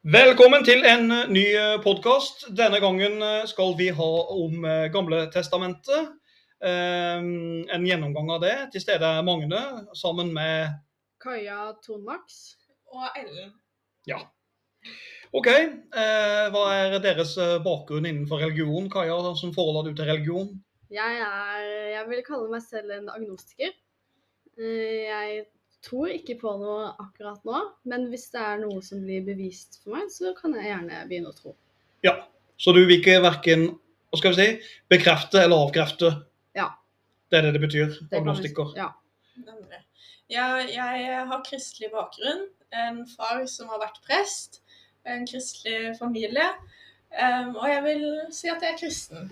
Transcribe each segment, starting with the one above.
Velkommen til en eh, ny podkast. Denne gangen eh, skal vi ha om eh, Gamle testamentet. Eh, En gjennomgang av det. Til stede er Magne sammen med Kaja Tonmax. og Ellen. Ja. OK. Eh, hva er deres eh, bakgrunn innenfor religion? Kaja, som forholder du til religion? Jeg er Jeg vil kalle meg selv en agnostiker. Eh, Jeg tror ikke på noe akkurat nå, men hvis det er noe som blir bevist for meg, så kan jeg gjerne begynne å tro. Ja. Så du vil ikke verken hva skal vi si, bekrefte eller avkrefte? Ja. Det er det det betyr? Det kan vi- Ja. Ja, jeg har kristelig bakgrunn. En far som har vært prest. En kristelig familie. Og jeg vil si at jeg er kristen.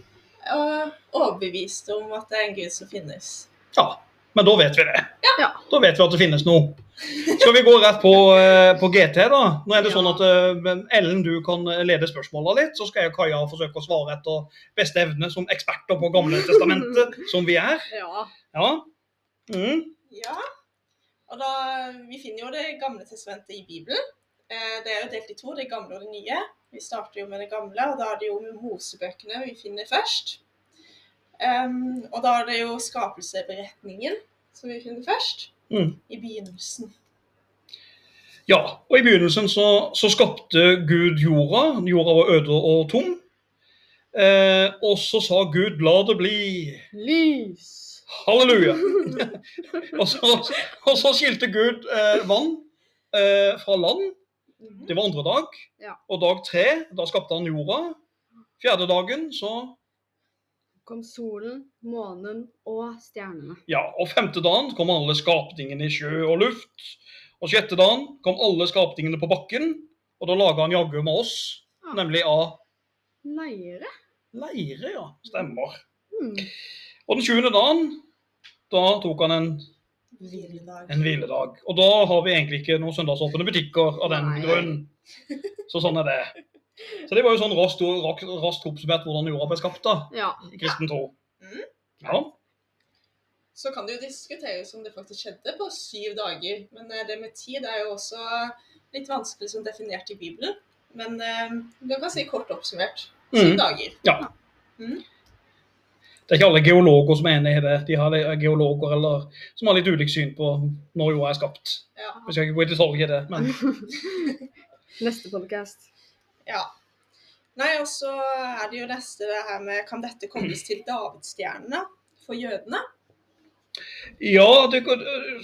Og overbevist om at det er en gud som finnes. Ja, men da vet vi det. Ja. Da vet vi at det finnes noe. Skal vi gå rett på, eh, på GT, da? Nå er det sånn at eh, Ellen, du kan lede spørsmåla litt, så skal jeg og Kaja forsøke å svare etter beste evne som eksperter på Gamle testamentet, som vi er. ja. Ja. Mm. Ja. Og da, Vi finner jo Det gamle testamentet i Bibelen. Eh, Det er jo delt i to, det gamle og det nye. Vi starter jo med det gamle, og da er det jo Mosebøkene vi finner først. Em, og da er det jo skapelseberetningen som vi finner først. Mm. I begynnelsen. ja. Og i begynnelsen så, så skapte Gud jorda. Jorda var øde og tom. Eh, og så sa Gud 'la det bli'. Lys. Halleluja. og, så, og så skilte Gud eh, vann eh, fra land. Mhm. Det var andre dag. Ja. Og dag tre, da skapte han jorda. Fjerde dagen, så Kom solen, månen og stjernene. Ja. Og femte dagen kom alle skapningene i sjø og luft. Og sjette dagen kom alle skapningene på bakken. Og da laga han jaggu med oss, Ja. nemlig av Leire. leire, ja. Stemmer. Mm. Og den sjuende dagen, da tok han en, Hviledag. en hviledag. Og da har vi egentlig ikke noen søndagsåpne butikker av den Nei. grunn. Så sånn er det. Så det var jo sånn raskt, raskt, oppsummert hvordan jorda ble skapt da, Ja. i kristen tro. Mm. Ja. Så kan det jo diskuteres om det faktisk skjedde på syv dager. Men eh, det med tid er jo også litt vanskelig som definert i Bibelen. Men eh, du kan si kort oppsummert syv mm. dager. Ja. Mm. Det er ikke alle geologer som er enig i det. De har geologer eller, som har litt ulikt syn på når jorda er skapt. Ja. Vi skal ikke gå i detalj i det, men Neste podcast. ja. Nei, og så er det jo neste det her med Kan dette kobles til davidsstjernene for jødene? ja, det,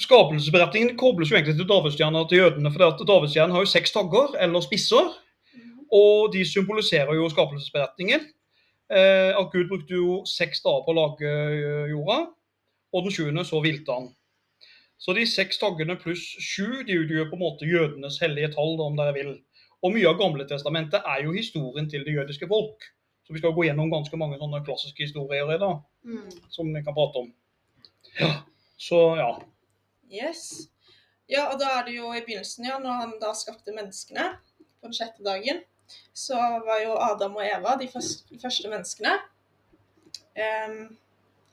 skapelsesberetningen kobles jo egentlig til davidsstjerna til jødene. For davidsstjernen har jo seks tagger, eller spisser, og de symboliserer jo skapelsesberetningen. Eh, at Gud brukte jo seks dager på å lage eh, jorda, og den sjuende så hvilte han. Så de seks taggene pluss sju de utgjør på en måte jødenes hellige tall, om dere vil. Og mye av Gamle testamentet er jo historien til det jødiske folk. Så vi skal gå gjennom ganske mange sånne klassiske historier i dag, mm. som vi kan prate om. Ja, så ja. Yes. Ja, og da er det jo i begynnelsen, ja, når han da skapte menneskene på den sjette dagen, så var jo Adam og Eva de første, de første menneskene. Um,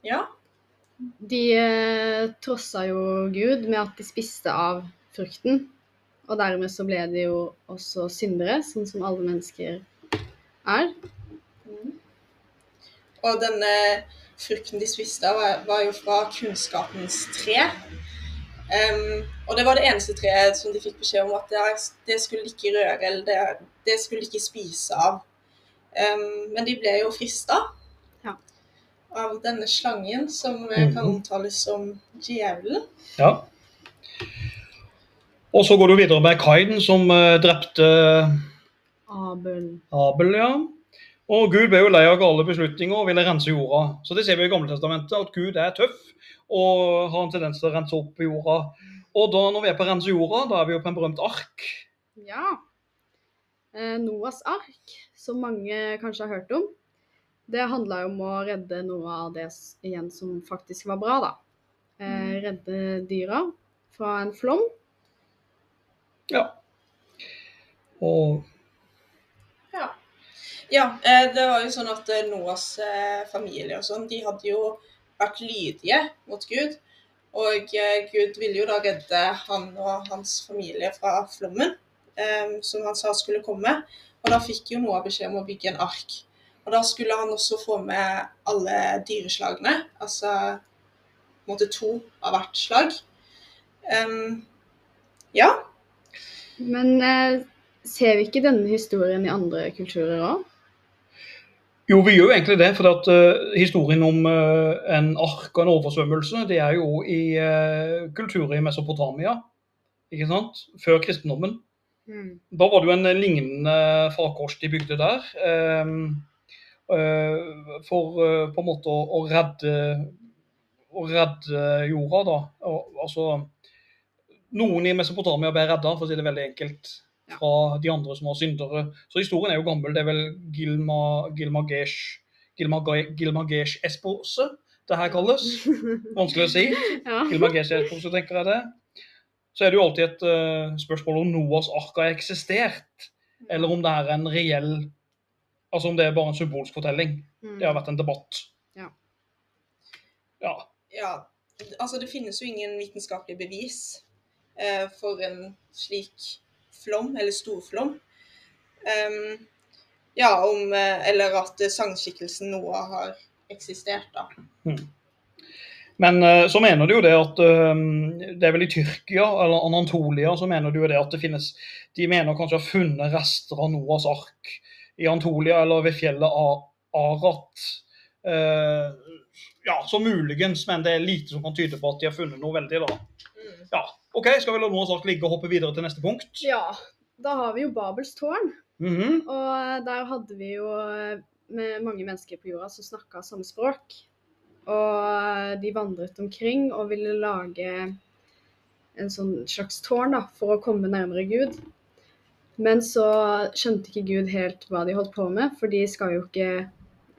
ja. De eh, trossa jo Gud med at de spiste av frukten. Og dermed så ble de jo også syndere, sånn som alle mennesker er. Og denne frukten de spiste av, var- var jo fra kunnskapens tre. Um, og det var det eneste treet som de fikk beskjed om at det, det skulle de ikke røre, eller det, det skulle de ikke spise av. Um, men de ble jo frista Ja. av denne slangen, som eh, kan Mhm. omtales som djevelen. ja. Og så går du videre med Kain, som eh, drepte Abel. Abel, ja. Og Gud ble jo lei av gale beslutninger og ville rense jorda. Så det ser vi i Gamle testamentet, at Gud er tøff og har en tendens til å rense opp jorda. Og da når vi er på rense jorda, da er vi jo på en berømt ark. Ja. Eh, Noas ark, som mange kanskje har hørt om, det handla om å redde noe av det igjen som faktisk var bra, da. Eh, redde dyra fra en flom. Ja. Og Ja. ja eh, det var jo sånn at eh, Noas eh, familie og sånn, de hadde jo vært lydige mot Gud. Og Gud ville jo da redde han og hans familie fra flommen. som han sa skulle komme. Og da fikk jo Noah beskjed om å bygge en ark. Og da skulle han også få med alle dyreslagene, altså på en måte to av hvert slag. Um, ja. Men eh, ser vi ikke denne historien i andre kulturer òg? Jo, vi gjør jo egentlig det. For at, uh, historien om uh, en ark og en oversvømmelse, det er jo i uh, kulturer i Mesopotamia. Ikke sant? Før kristendommen. Da var det jo en lignende farkost de bygde der. Um, for på en måte å, å redde å redde jorda, da. Og, altså Noen i Mesopotamia ble redda, for å si det veldig enkelt, fra de andre som var syndere. Så historien er jo gammel. Det er vel Gilma, Gilmagesh Espose det her kalles. Vanskelig å si. ja. Gilmagesh Espose, tenker jeg det. Så er det jo alltid et uh, spørsmål om Noas ark har eksistert, eller om det er en reell Altså om det er bare en symbolsk fortelling. Mm. Det har vært en debatt. Ja. Ja. ja. Altså, det finnes jo ingen vitenskapelige bevis for en slik flom, eller storflom. Um, ja, om eh, Eller at eh, sangskikkelsen Noah har eksistert, da. Men eh, så mener du jo det at eh, det er vel i Tyrkia eller Anatolia så mener du jo det at det finnes De mener kanskje å ha funnet rester av Noas ark i Antolia eller ved fjellet Arat. Eh, ja, så muligens, men det er lite som kan tyde på at de har funnet noe veldig. da. Ja, OK, skal vi la noen sak ligge og hoppe videre til neste punkt? ja. Da har vi jo Babels tårn. Mhm. Og der hadde vi jo eh, med mange mennesker på jorda som snakka samme språk. Og de vandret omkring og ville lage en sånn slags tårn da, for å komme nærmere Gud. Men så skjønte ikke Gud helt hva de holdt på med, for de skal jo ikke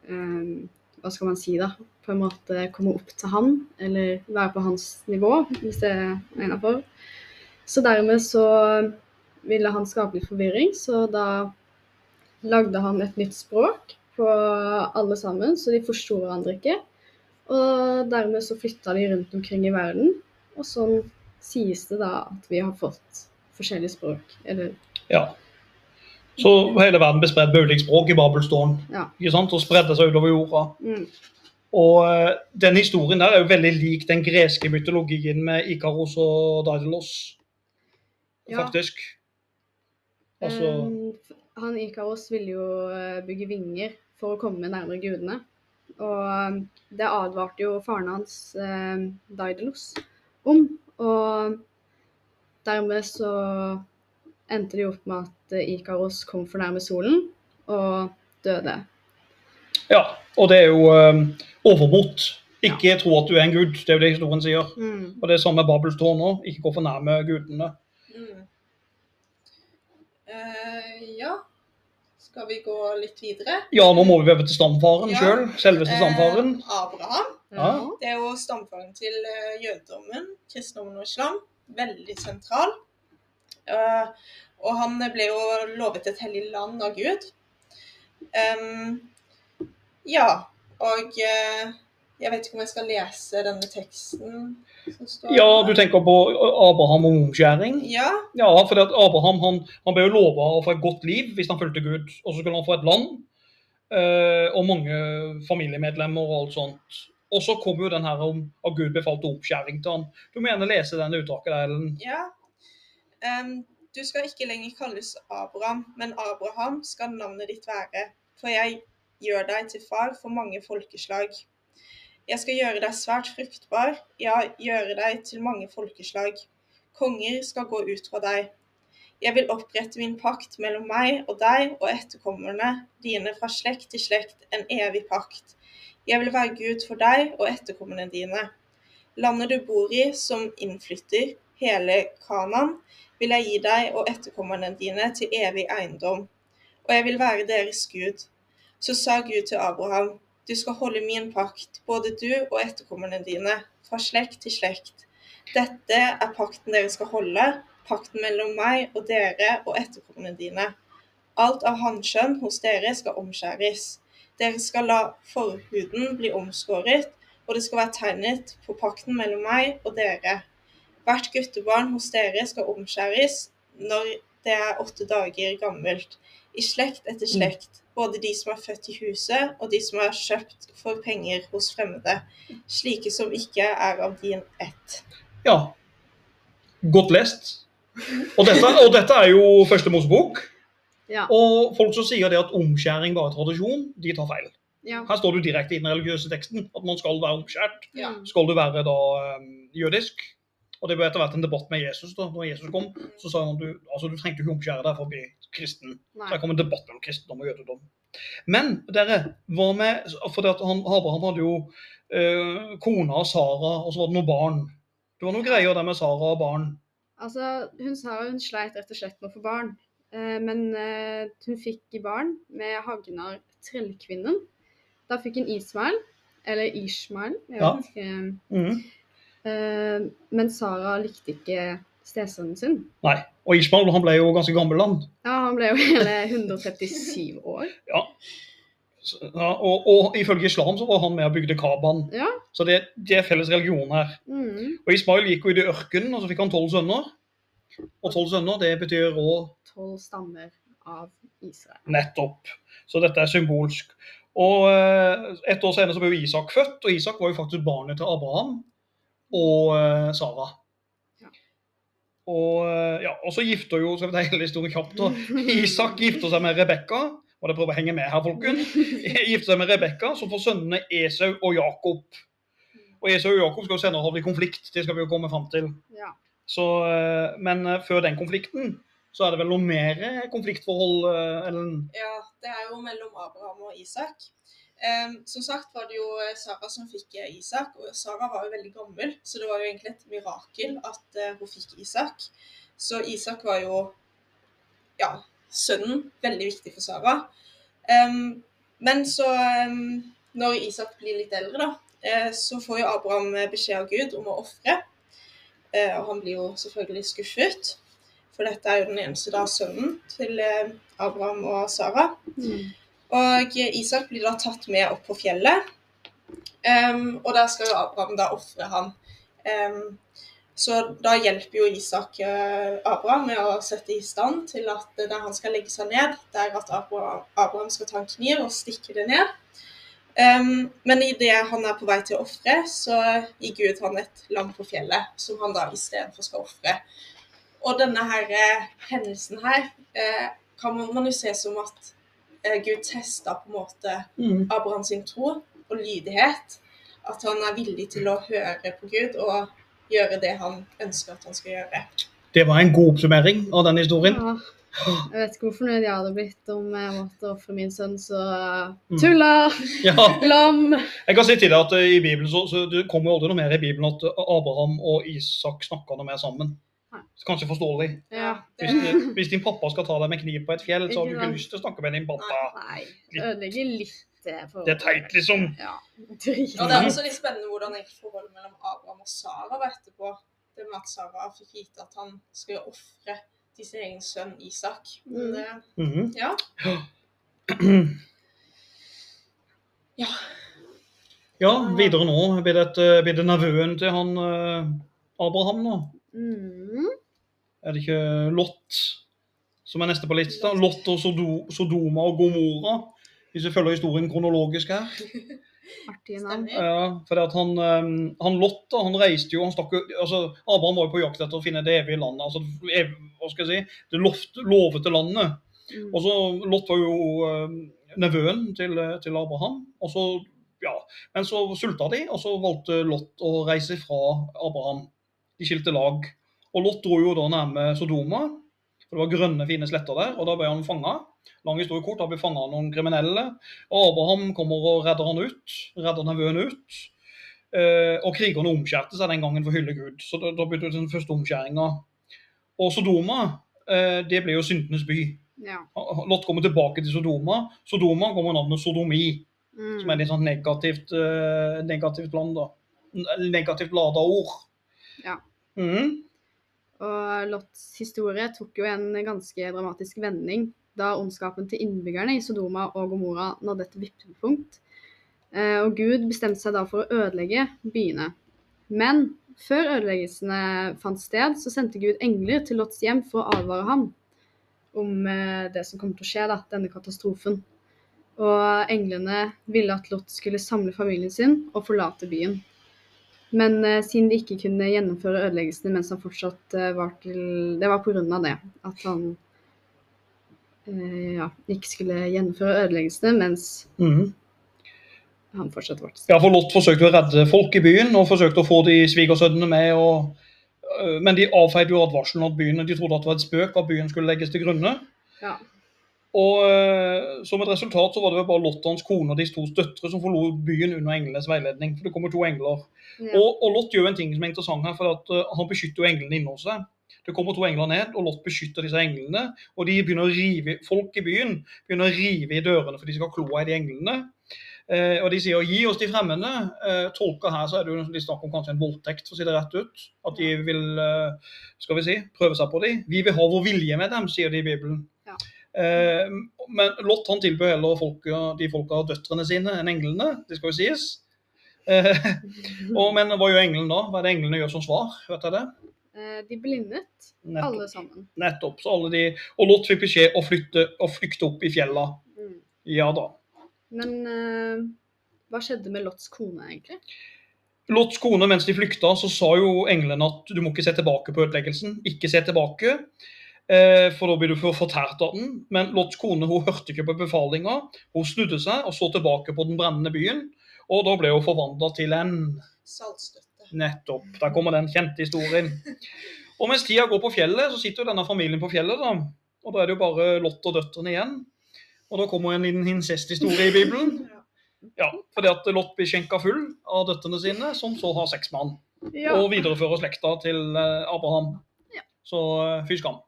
um, Hva skal man si, da? På en måte komme opp til han, eller være på hans nivå, hvis det er innafor. Så dermed så ville han skape litt forvirring, så da lagde han et nytt språk på alle sammen, så de forsto hverandre ikke. Og dermed så flytta de rundt omkring i verden, og sånn sies det da at vi har fått forskjellige språk. Eller Ja. Så hele verden ble spredd med ulike språk i Babelstårn. Ja. Ikke sant? Og spredde seg utover jorda. mm, Og eh, den historien der er jo veldig lik den greske mytologien med Ikaros og Daidalos, Ja. faktisk. Altså um, han Ikaros ville jo eh, bygge vinger for å komme nærmere gudene. Og det advarte jo faren hans, eh, Daidalos, om. Og dermed så endte det jo opp med at Ikaros kom for nærme solen og døde. Ja. Og det er jo um, overmot. Ikke tro at du er en gud, det er jo det historien sier. Mm. Og det er samme med Babels nå. Ikke gå for nærme gudene. Mm. Uh, ja. Skal vi gå litt videre? Ja, nå må vi over til stamfaren Ja. sjøl. Selveste stamfaren. Eh, Abraham. Ja. Det er jo stamfaren til eh, jødedommen, kristendommen og islam. Veldig sentral. Uh, og han ble jo lovet et hellig land av Gud. Em, ja, og eh, jeg vet ikke om jeg skal lese denne teksten Ja, du tenker på Abraham og omskjæring? Ja, Ja, for at Abraham han, han ble jo lova å få et godt liv hvis han fulgte Gud. Og så skulle han få et land eh, og mange familiemedlemmer og alt sånt. Og så kom jo den her om at Gud befalte omskjæring til han. Du må gjerne lese den uttaket der, Ellen. Ja. Um, du skal ikke lenger kalles Abraham, men Abraham skal navnet ditt være. For jeg gjør deg til far for mange folkeslag. Jeg skal gjøre deg svært fruktbar, ja, gjøre deg til mange folkeslag. Konger skal gå ut fra deg. Jeg vil opprette min pakt mellom meg og deg og etterkommerne dine fra slekt til slekt, en evig pakt. Jeg vil være Gud for deg og etterkommerne dine. Landet du bor i som innflytter, hele Kanan, vil jeg gi deg og etterkommerne dine til evig eiendom, og jeg vil være deres Gud. Så sa Gud til Abraham, du skal holde min pakt, både du og etterkommerne dine, fra slekt til slekt. Dette er pakten dere skal holde, pakten mellom meg og dere og etterkommerne dine. Alt av hannkjønn hos dere skal omskjæres. Dere skal la forhuden bli omskåret, og det skal være tegnet på pakten mellom meg og dere. Hvert guttebarn hos dere skal omskjæres når det er åtte dager gammelt. I slekt etter slekt, både de som er født i huset, og de som er kjøpt for penger hos fremmede, slike som ikke er av din ett. Ja. Godt lest. Og dette, og dette er jo første Mosebok. Ja. Og folk som sier det at omskjæring bare er tradisjon, de tar feil. ja. Her står det direkte i den religiøse teksten at man skal være omskjært. Ja. Skal du være da um, jødisk? Og det ble etter hvert en debatt med Jesus. da, Når Jesus kom, så sa han du, altså, du trengte ikke omskjære deg for å bli kristen. Så det kom en debatt mellom kristendom og jødedom. Men dere, hva med For det at han, Abraham hadde jo eh, kona Sara, og så var det noen barn. Det var noen greier der med Sara og barn. Altså, hun sa hun sleit rett og slett med å få barn. Eh, men eh, hun fikk barn med Hagnar trellkvinnen. Da fikk hun Ismael, eller Ishmael, jeg Ja. vet ikke. Mhm. Eh, men Sara likte ikke stesønnen sin. Nei. Og Ishmael han ble jo ganske gammel, han. Ja, han ble jo hele 137 år. Ja. Så, ja, og, og ifølge islam så var han med og bygde Kaban. Ja. Så det, det er felles religion her. Mm. Og Ismail gikk jo i det ørkenen, og så fikk han tolv sønner. Og tolv sønner, det betyr òg Tolv stammer av Israel. nettopp. Så dette er symbolsk. Og eh, et år senere så ble jo Isak født, og Isak var jo faktisk barnet til Abraham og eh, Sara. Og, eh, ja, og så gifter jo, vi ta hele historien kjapt, da. Isak gifter seg med Rebekka. Og det prøver å henge med her, folkens. Gifter seg med Rebekka, som får sønnene Esau og Jakob. Og Esau og Jakob skal jo senere havne i konflikt, det skal vi jo komme fram til. Ja. Så, eh, men før den konflikten så er det vel noe mer konfliktforhold, Ellen? Ja, det er jo mellom Abraham og Isak. Em, som sagt var det jo eh, Sara som fikk eh, Isak, og Sara var jo veldig gammel, så det var jo egentlig et mirakel at uh, hun fikk Isak. Så Isak var jo ja, sønnen, veldig viktig for Sara. Um, men så, um, når Isak blir litt eldre, da, uh, så får jo Abraham beskjed av Gud om å ofre. Uh, og han blir jo selvfølgelig skuffet, for dette er jo den eneste da sønnen til Abraham og Sara. Mm. Og Isak blir da tatt med opp på fjellet. um, og der skal jo Abraham da ofre han. Um, så da hjelper jo Isak uh, Abraham med å sette i stand til at uh, der han skal legge seg ned, der at Abraham, Abraham skal ta en kniv og stikke det ned. Um, men idet han er på vei til å ofre, så gir Gud han et lam på fjellet, som han da istedenfor skal ofre. Og denne her eh, hendelsen her eh, kan man, jo se som at eh, Gud testa på en måte Abraham sin tro og lydighet. At han er villig til å høre på Gud og gjøre det han ønsker at han skal gjøre. Det var en god oppsummering av den historien. Ja. Jeg vet ikke hvor fornøyd jeg hadde blitt om jeg måtte ofre min sønn, så Mm. Ja. Lam! Jeg kan si til deg at eh, i Bibelen så, så det kommer jo aldri noe mer i Bibelen at eh, Abraham og Isak snakker noe mer sammen. Nei. Så Kanskje forståelig. Ja. det, Hvis, eh, hvis din pappa skal ta deg med kniv på et fjell, så har du Ikke lyst til å snakke med din pappa. Nei, det ødelegger litt det forholdet. Det er teit, liksom. Ja. Drit. og det er også litt spennende hvordan egentlig forholdet mellom Abraham og Sara var etterpå. Det med at Sara fikk vite at han skulle ofre til sin egen sønn Isak. Men Mm. det, Mhm. ja. ja. Ja, videre nå blir det, et, eh, blir det nevøen til han eh, Abraham nå. Mm. Er det ikke Lot som er neste på lista? Lot og Sodo, Sodoma og Gomora, Hvis vi følger historien kronologisk her. Artige navn. Ja, for det at han, eh, han Lot da, han reiste jo, han stakk altså Abraham var jo på jakt etter å finne det evige landet. altså hva skal jeg si, Det lovte, lovete landet. Mm. Og så Lot var jo eh, nevøen til, eh, til Abraham. og så, ja, Men så sulta de, og så valgte Lot å reise fra Abraham. De skilte lag. Og Lot dro jo da nærme Sodoma, for det var grønne, fine sletter der. og Da ble han fanga. Lang historie kort, da ble fanga noen kriminelle. Abraham kommer og redder han ut. Redder nevøen ut. Eh, og krigerne omskjærte seg den gangen for å hylle Gud. Så da, da begynte den første omskjæringa. Og Sodoma, eh, det ble jo syndenes by. Ja. Lot kommer tilbake til Sodoma. Sodoma kommer navnet sodomi, Mm. som er litt sånn negativt, eh, negativt land, da. Negativt lada ord. Ja. Mhm. Og Lots historie tok jo en ganske dramatisk vending da ondskapen til innbyggerne i Sodoma og Gomorra nådde et vippepunkt. Eh, Og Gud bestemte seg da for å ødelegge byene. Men før ødeleggelsene fant sted, så sendte Gud engler til Lots hjem for å advare ham. om eh, det som kommer til å skje, da, denne katastrofen. Og englene ville at Lot skulle samle familien sin og forlate byen. Men eh, siden de ikke kunne gjennomføre ødeleggelsene mens han fortsatt eh, var til Det var pga. det. At han eh, ja, ikke skulle gjennomføre ødeleggelsene mens mm. han fortsatt var til Ja, for Lot forsøkte å redde folk i byen og forsøkte å få de svigersønnene med. Og, øh, men de avfeide jo advarselen at byen, de trodde at det var et spøk at byen skulle legges til grunne. Ja. Og øh, Som et resultat så var det vel bare Lot og hans kone og de to døtre som forlot byen under englenes veiledning. For det kommer to engler. Ja. Og, og Lot gjør en ting som er interessant her, for at, uh, han beskytter jo englene inne hos seg. Det kommer to engler ned, og Lot beskytter disse englene. Og de begynner å rive, folk i byen begynner å rive i dørene for de skal ha kloa i de englene. Eh, og de sier 'gi oss de fremmede'. Eh, tolka her så er det jo de snakk om kanskje en voldtekt, for å si det rett ut. At de vil eh, skal vi si, prøve seg på dem. 'Vi vil ha vår vilje med dem', sier de i Bibelen. Ja. Eh, men Lot han tilbød heller folka, de folka døtrene sine enn englene. Det skal jo sies. Eh, og, men hva gjør englene da? Hva er det englene gjør som svar? Vet jeg det? Eh, De blindet, Nettopp. alle sammen. Nettopp. Så alle de, og Lot fikk beskjed å flytte, å flykte opp i fjella. Mm. Ja da. Men eh, hva skjedde med Lots kone, egentlig? Lots kone, mens de flykta, så sa jo englene at du må ikke se tilbake på ødeleggelsen. Ikke se tilbake, for da blir du fortært av den. Men Lots kone hun hørte ikke på befalinga. Hun snudde seg og så tilbake på den brennende byen. Og da ble hun forvandla til en Saltstøtte. Nettopp. Der kommer den kjente historien. Og mens tida går på fjellet, så sitter jo denne familien på fjellet. da. Og da er det jo bare Lot og døtrene igjen. Og da kommer en liten incesthistorie i Bibelen. Ja. Fordi at Lot blir skjenka full av døtrene sine, som så har seks han. Ja. Og viderefører slekta til eh, Abraham. Ja. Så eh, fy skam.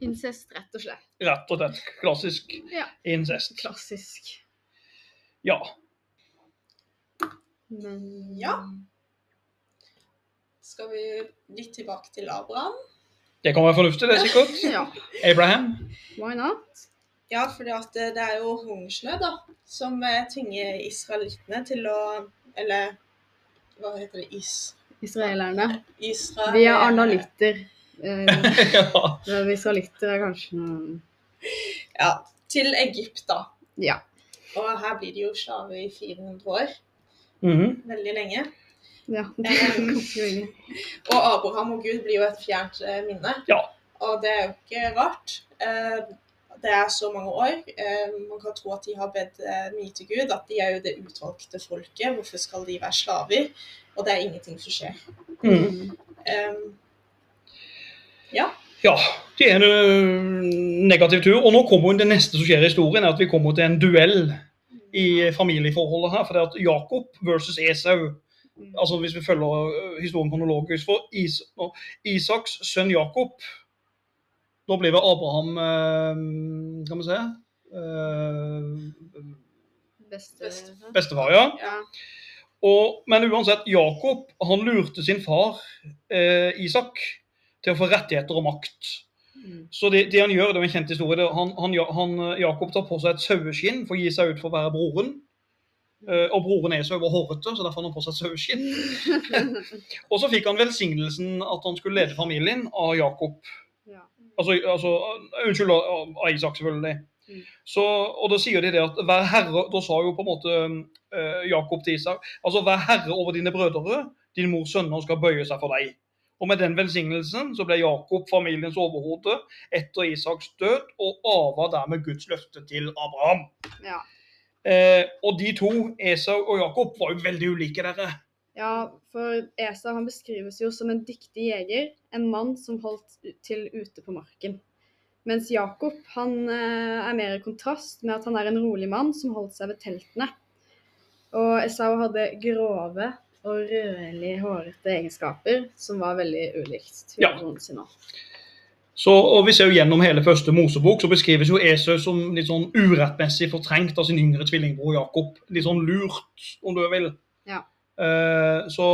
Incest, rett og slett. Rett og slett klassisk Ja. incest. Klassisk. Ja. Men Ja. Skal vi litt tilbake til Abraham? Det kan være fornuftig, det, sikkert. Ja, Abraham. why not? Ja, for det det er jo hungersnød da, som eh, tvinger israelittene til å Eller hva heter det? Is... Israelerne. Israel... Vi er arnalitter. Eh, ja. Vi skal litt kanskje noe Ja, til Egypt, da. Ja. Og her blir de jo slaver i 400 år. Mhm. Veldig lenge. ja. Lenge. Og Abraham og Gud blir jo et fjernt eh, minne. Ja. Og det er jo ikke rart. Eh, Det er så mange år. Eh, Man kan tro at de har bedt eh, mye til Gud, at de er jo det utvalgte folket. Hvorfor skal de være slaver? Og det er ingenting som skjer. Mm. Eh, Ja. Ja, det er en negativ tur. Og nå kommer det neste som skjer i historien, er at vi kommer til en duell i familieforholdet her. For det er at Jakob versus Esau. Mm. Altså hvis vi følger historien kronologisk. For Is Isaks sønn Jakob Da blir det Abraham Kan vi se Beste Bestefar, ja. Ja. Og, men uansett, Jakob han lurte sin far eh, Isak til å få rettigheter og makt. Mm. Så det, det han gjør, det er en kjent historie, det- han, han, han, Jakob tar på seg et saueskinn for å gi seg ut for å være broren. Uh, og broren er så overhårete, så derfor har han på seg saueskinn. Og så fikk han velsignelsen at han skulle lede familien av Jakob. Ja. Altså, altså Unnskyld, av av Isak, selvfølgelig. Mm. Så, og da sier de det at hver herre Da sa jo på en måte uh, Jakob til Isak altså vær herre over dine brødre, din mors sønner skal bøye seg for deg. Og med den velsignelsen så ble Jakob familiens overhode etter Isaks død, og arva dermed Guds løfte til Abraham. ja. Eh, og de to, Esau og Jakob, var jo veldig ulike, dere. Ja, for Esau han beskrives jo som en dyktig jeger, en mann som holdt til ute på marken. Mens Jakob han eh, er mer i kontrast med at han er en rolig mann som holdt seg ved teltene. Og Esau hadde grove og rødlig hårete egenskaper som var veldig ulikt Ja. sin. Så, og vi ser jo Gjennom hele første Mosebok så beskrives jo Esau som litt sånn urettmessig fortrengt av sin yngre tvillingbror Jakob. Litt sånn lurt, om du vil. Ja. Eh, så,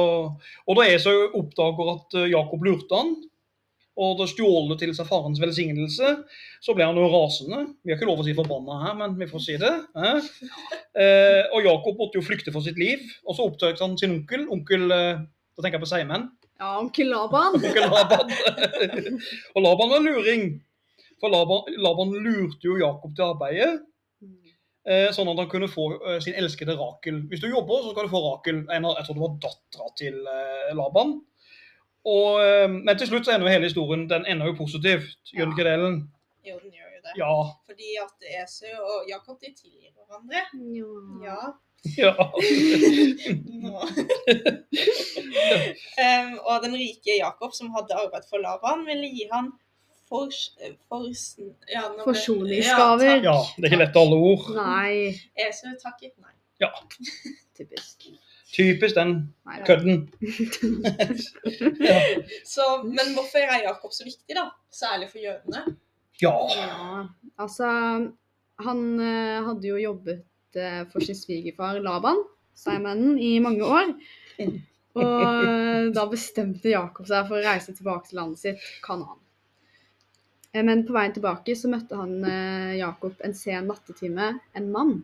og da Esau oppdager at eh, Jakob lurte han, og da stjålet til seg farens velsignelse, så ble han jo rasende. Vi har ikke lov å si forbanna her, men vi får si det. eh. Eh, og Jakob måtte jo flykte for sitt liv, og så oppdaget han sin onkel. Onkel eh, Da tenker jeg på Seimen. Ja, onkel Laban. Onkel Laban. og Laban var luring. For Laban, Laban lurte jo Jakob til arbeidet, eh, sånn at han kunne få eh, sin elskede Rakel. Hvis du jobber, så skal du få Rakel. Jeg tror det var dattera til Laban. Og, eh, men til slutt så ender jo hele historien den ender jo positivt. Gjør den ikke det, Ellen? Jo, den gjør jo det. Ja. Fordi at Esau og Jakob de tilgir hverandre. Ja. Ja. ja. Nå. Og den rike Jakob, som hadde arbeid for Laban, ville gi han for, for, ja, Forsoningsgaver. Ja, ja. Det er ikke lett alle ord. Nei. Esau takket nei. Ja. Typisk. Typisk den kødden. ja. Så, men hvorfor er Jakob så viktig, da? Særlig for jødene. ja. Ja, altså Han eh, hadde jo jobbet eh, for sin svigerfar Laban, Simon, i mange år. Og da bestemte Jakob seg for å reise tilbake til landet sitt, Kanaan. Eh, Men på veien tilbake så møtte han Jakob en sen nattetime en mann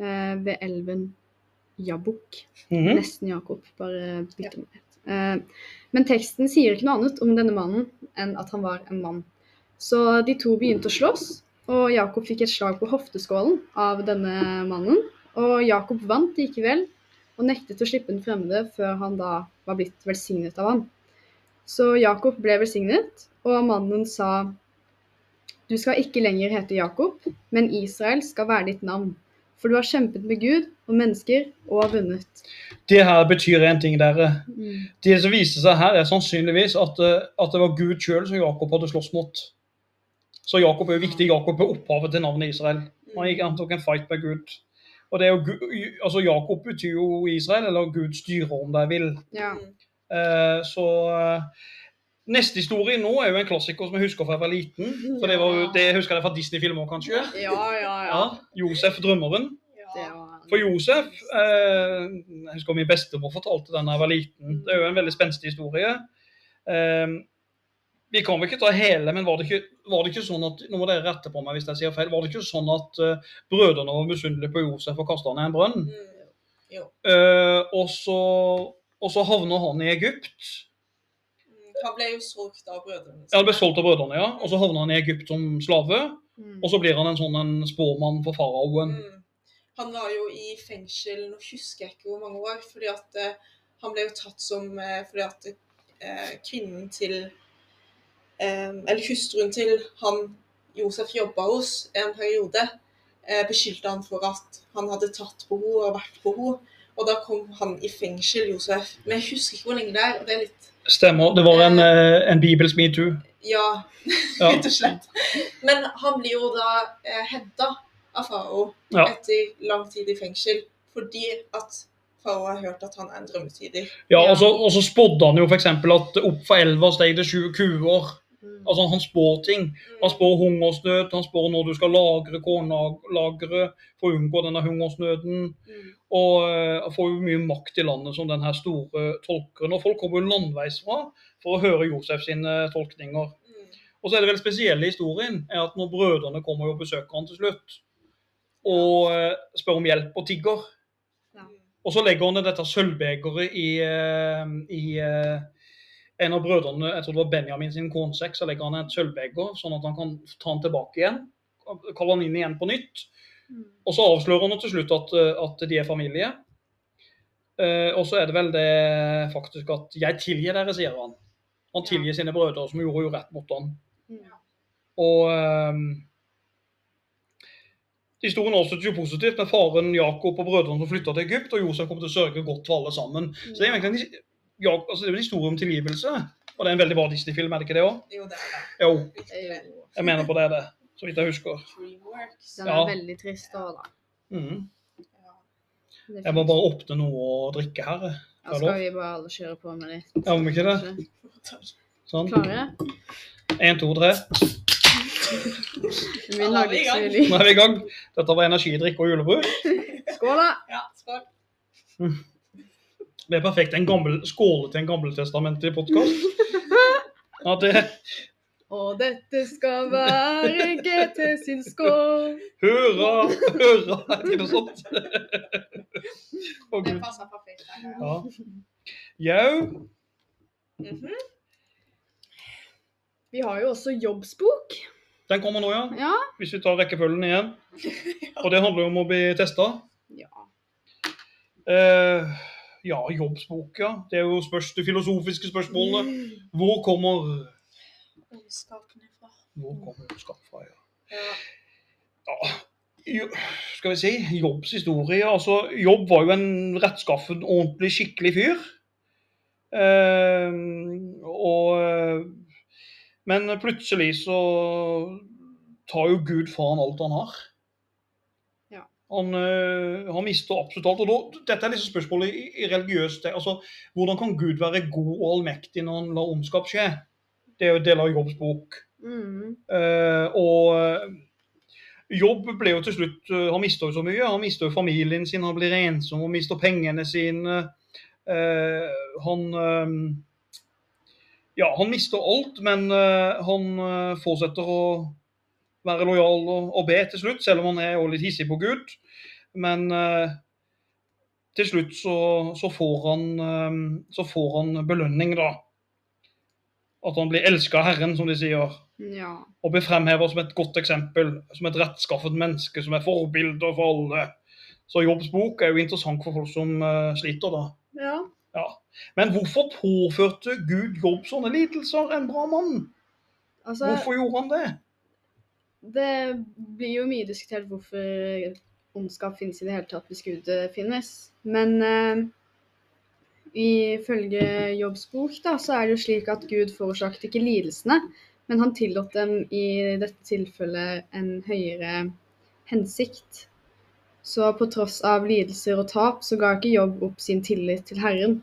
eh, ved elven Jabuk. -hmm. Nesten Jakob, bare bytte med ett. Eh, Men teksten sier ikke noe annet om denne mannen enn at han var en mann. Så de to begynte å slåss, og Jakob fikk et slag på hofteskålen av denne mannen. Og Jakob vant likevel, og nektet å slippe den fremmede før han da var blitt velsignet av han. Så Jakob ble velsignet, og mannen sa Du skal ikke lenger hete Jakob, men Israel skal være ditt navn. For du har kjempet med Gud og mennesker og har vunnet. Det her betyr én ting, dere. Mm. Det som viser seg her, er sannsynligvis at, eh, at det var Gud sjøl som Jakob hadde slåss mot. Så Jakob er jo viktig. Jakob er opphavet til navnet Israel. Han, gikk, han tok en fight med Gud. Og det er jo, altså Jakob betyr jo Israel, eller Gud styrer om de vil. Ja. Eh, så eh, Neste historie nå er jo en klassiker som jeg husker fra jeg var liten. For det, var det husker jeg fra Disney-filmer, kanskje. Ja, ja, ja. Ja, Josef drømmeren. Ja. For Josef eh, Jeg husker min bestemor fortalte den da jeg var liten. Det er jo en veldig spenstig historie. Eh, vi kan vel ikke ta hele, men var det ikke, var det ikke sånn at nå må dere rette på meg hvis jeg sier feil, var det ikke sånn at uh, brødrene var misunnelige på Josef og kasta han i en brønn? Mm. Jo. Eh, og, så, og så havner han i Egypt. Han ble jo solgt av brødrene Ja, Han ble solgt av brødrene, ja. Og så havner han i Egypt som slave. Mm. Og så blir han en sånn en spåmann for faraoen. Mm. Han var jo i fengsel nå husker jeg ikke hvor mange år, fordi at uh, han ble jo tatt som uh, Fordi at uh, kvinnen til eh, Eller hustruen til han Josef jobba hos en periode, eh, beskyldte han for at han hadde tatt på henne og vært på henne. Og da kom han i fengsel, Josef. Men jeg husker ikke hvor lenge det er. og det er litt Stemmer. Det var en, eh, en bibelsk metoo. Ja, Ja. rett og slett. Men han blir jo da eh, henta av farao Ja. etter lang tid i fengsel fordi at farao har hørt at han er en drømmetyder. Ja, og så, og så spådde han jo f.eks. at opp fra elva steg det sju kuer. Mm. Altså Han spår ting. Han spår hungersnød, han spår når du skal lagre kornlagre for å unngå denne hungersnøden. Mm. Og uh, får jo mye makt i landet som denne store tolkeren. Og folk kommer jo landveisfra for å høre Josef sine tolkninger. Mm. Og så er det vel spesielle i historien er at når brødrene kommer og besøker han til slutt, og uh, spør om hjelp og tigger, Ja. Mm. og så legger han dette sølvbegeret i, eh, i eh, en av brødrene, jeg tror det var Benjamin sin kornsekk, så legger han et sølvbeger, sånn at han kan ta den tilbake igjen. Kaller han inn igjen på nytt. Mm. Og så avslører han til slutt at, eh, at de er familie. Eh, og så er det vel det faktisk at 'jeg tilgir dere', sier han. Han Ja. sine brødre som gjorde jo rett mot ham. Ja. Og ehm, Historien avsluttes jo positivt med faren Jakob og brødrene som flytta til Egypt, og Josef kom til å sørge godt for alle sammen. Så det er egentlig ja, altså det er en historie om tilgivelse. Og det er en veldig bra Disney-film, er det ikke det òg? Jo, det er det. Jo, Jo. jeg mener på det, er det. Så vidt jeg husker. Den er Ja. veldig trist òg, da. Ja. Er Jeg må bare åpne noe å drikke her. Ja, Da skal vi bare alle kjøre på med litt. Ja, må vi ikke det? Sånn. Klare? Én, to, tre. Er vi i ikke så gang. lyd. Nå er vi i gang. Dette var energidrikk og julebrus. Skål, da! Ja, skål. Det er perfekt. En gammel skåle til en gammeltestamentlig podkast. Ja, det Og dette skal være GT sin skål. Hurra, hurra! Er det ikke noe sånt? Oh, Det passer perfekt. Ja. Jau. Mhm. Vi har jo også jobbsbok. Den kommer nå, ja. Ja. Hvis vi tar rekkefølgen igjen. Og det handler jo om å bli testa. ja. Eh, ja, jobbsbok, ja. Det er jo spørs, det filosofiske spørsmålet. Hvor kommer Ondskapen ifra. Hvor kommer ondskapen fra? Ja. Ja. jo, Skal vi si Jobbs historie. Altså, Jobb var jo en rettskaffen, ordentlig, skikkelig fyr. Eh, og Men plutselig så tar jo Gud fra han alt han har. Han, eh, han mister absolutt alt. og da, Dette er liksom spørsmålet i, i religiøst altså, Hvordan kan Gud være god og allmektig når han lar ondskap skje? Det er jo deler del av Jobbs bok. Mm. Uh, og eh, Jobb ble jo til slutt uh, Han mista jo så mye. Han mista jo familien sin, han blir ensom og mister pengene sine. Uh, han eh, Ja, han mister alt, men eh, han eh, fortsetter å være lojal og, og be til slutt, selv om han er litt hissig på Gud. Men eh, til slutt så, så, får han, eh, så får han belønning, da. At han blir elska av Herren, som de sier Ja. og blir fremheva som et godt eksempel, som et rettskaffet menneske, som er forbilder for alle. Så Jobbs bok er jo interessant for folk som uh, sliter, da. ja. Ja. Men hvorfor påførte Gud Jobb sånne lidelser, en bra mann? Altså, Hvorfor gjorde han det? Det blir jo mye diskutert hvorfor ondskap finnes i det hele tatt hvis Gud eh, finnes. Men eh, ifølge Jobbs bok da, så er det jo slik at Gud forårsaket ikke lidelsene, men han tillot dem i dette tilfellet en høyere hensikt. Så på tross av lidelser og tap, så ga ikke Jobb opp sin tillit til Herren.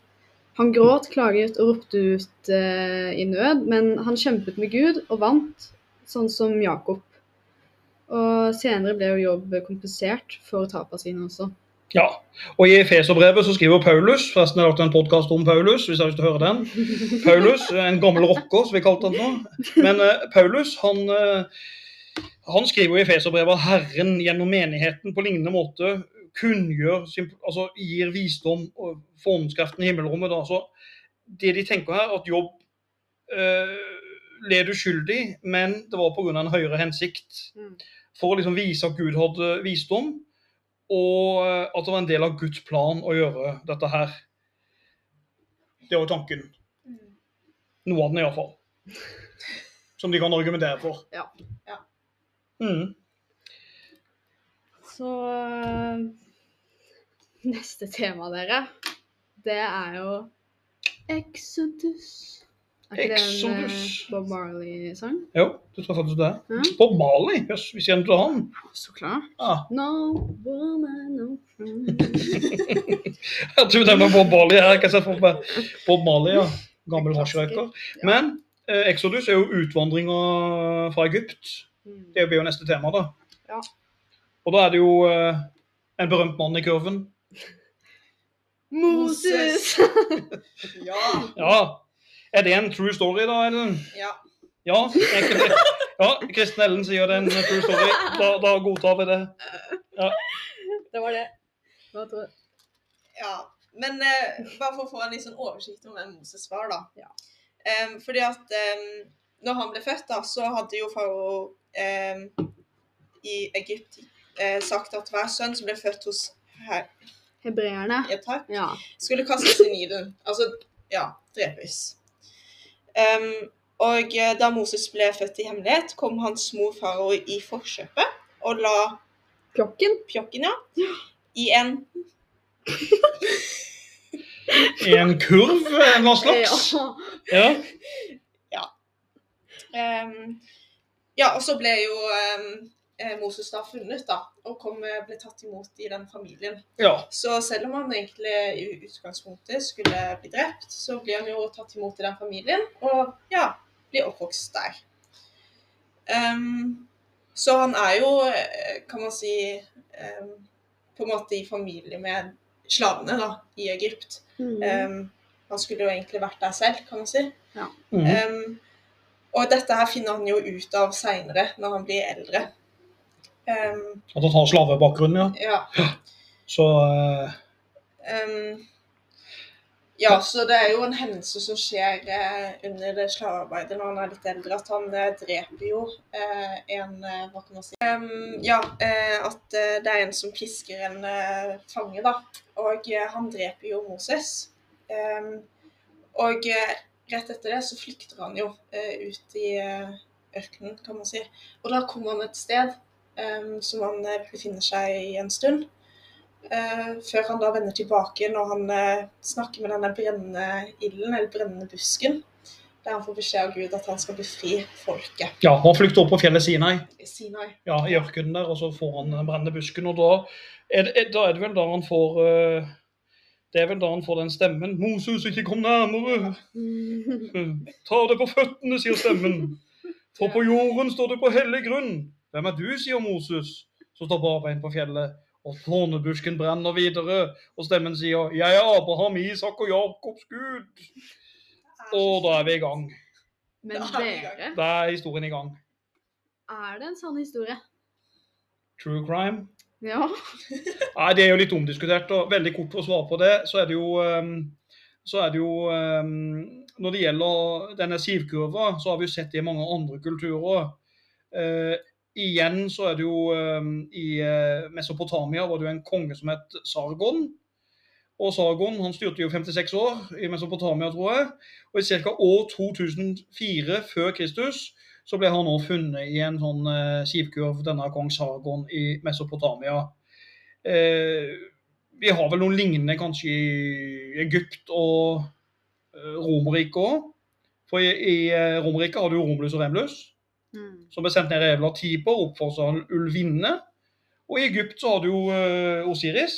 Han gråt, klaget og ropte ut eh, i nød, men han kjempet med Gud og vant, sånn som Jakob. Og senere ble jo Jobb kompensert for tapene sine også. Ja, og I Efeserbrevet så skriver Paulus forresten har jeg lagt en podkast om Paulus, hvis jeg har lyst til å høre den. Paulus, en gammel rocker, som vi kalte han nå. Men uh, Paulus han, uh, han skriver i Efeserbrevet at Herren gjennom menigheten på lignende måte kunngjør, altså gir visdom og formskreften i himmelrommet. Da. Så det de tenker her, at Jobb eh, led uskyldig, men det var pga. en høyere hensikt. Mm. For å liksom vise at Gud hadde visdom, og eh, at det var en del av Guds plan å gjøre dette her. Det var tanken. Mm. Noe av den iallfall. Som de kan argumentere for. Ja. Ja. Mm. Så øh, neste tema, dere, det er jo Exodus. Exodus. øh, Bob Marley-sang? Jo, du tror faktisk det er. Ja. Bob Marley, Jøss, vi kjenner til han. Så klart. Ja. No woman, no. Jeg tror det var Bob Marley. Jeg Kan ikke sett for meg Bob Marley, ja. Gammel hasjrøyker. Ja. Men eh, Exodus er jo utvandringa fra Egypt. Mm. Det blir jo neste tema, da. Ja. Og da er det jo eh, en berømt mann i kurven. Moses! Ja. Ja. Er det en true story, da, Ellen? ja. Ja, ja Kristen Ellen sier det er en true story. Da, da godtar vi det. det var det. Hva tror du? Ja, men eh, bare for å få en litt sånn oversikt om hvem Moses var, da. Ja. Um, fordi at um, når han ble født, da, så hadde jo farao um, i Egypt uh, sagt at hver sønn som ble født hos her, Hebreerne. ja, takk, Ja. skulle kastes i Nilen. Altså, ja, drepes. Em, og eh, da Moses ble født i hemmelighet, kom hans mor farao i forkjøpet og la Pjokken. pjokken, ja, i en I en kurv eh, slags. Ja. Ja. Ehm, ja, og så ble jo ehm, eh, Moses da funnet, da, og kom, eh, ble tatt imot i den familien. ja. Så selv om han egentlig i utgangspunktet skulle bli drept, så blir han jo tatt imot i den familien, og ja, blir oppvokst der. Um, så han er jo, eh, kan man si, um, på en måte i familie med slavene da, i Egypt. Mm. Um, han skulle jo egentlig vært der selv, kan man si. Mhm. Ehm, og dette her finner han jo ut av seinere, når han blir eldre. Ehm, At han har slavebakgrunn, ja. ja. Så uh, um, Ja, så det er jo en hendelse som skjer eh, under det slavearbeidet når han er litt eldre, at han eh, dreper jo eh, en Hva kan man si um, Ja, eh, at det er en som pisker en fange, da. Og han dreper jo Moses. Og rett etter det så flykter han jo ut i ørkenen, kan man si. Og da kommer han et sted som han eh, befinner seg i en stund. Eh, før han da vender tilbake når han eh, snakker med denne brennende ilden, eller brennende busken. Der han får beskjed av Gud at han skal befri folket Ja, Han flykter opp på fjellet Sinai, Sinai. ja, i ørkenen der, og så får han den brennende busken. Og da er, det, da er det vel da han får Det er vel da han får den stemmen 'Moses, ikke kom nærmere'. Ta det på føttene, sier stemmen. For på jorden står du på hellig grunn. Hvem er du, sier Moses, som står barbeint på fjellet. Og tornebusken brenner videre, og stemmen sier 'Jeg er Abraham, Isak og Jakobs Gud'. Og da er vi i gang. Men er dere, Da er historien i gang. er det en sann historie? True crime. Ja. Nei, Det er jo litt omdiskutert. og Veldig kort for å svare på det, så er det jo, ehm, så er det jo ehm, Når det gjelder denne sivkurva, så har vi jo sett det i mange andre kulturer. Eh, igjen så er det jo ehm, I eh, Mesopotamia var det jo en konge som het Sargon. Og Sargon han styrte jo 56 år i Mesopotamia, tror jeg. Og i ca. år 2004 før Kristus så ble han nå funnet i en sånn skivkurv, sivkurv, denne kong Sargon i Mesopotamia. Eh, vi har vel noen lignende kanskje i Egypt og eh, Romerriket òg. For i, i eh, Romerriket har du Romulus og Remulus, Mm. som ble sendt ned Evla Tiber opp for seg ulvinne. Og i Egypt så har du jo uh, Osiris,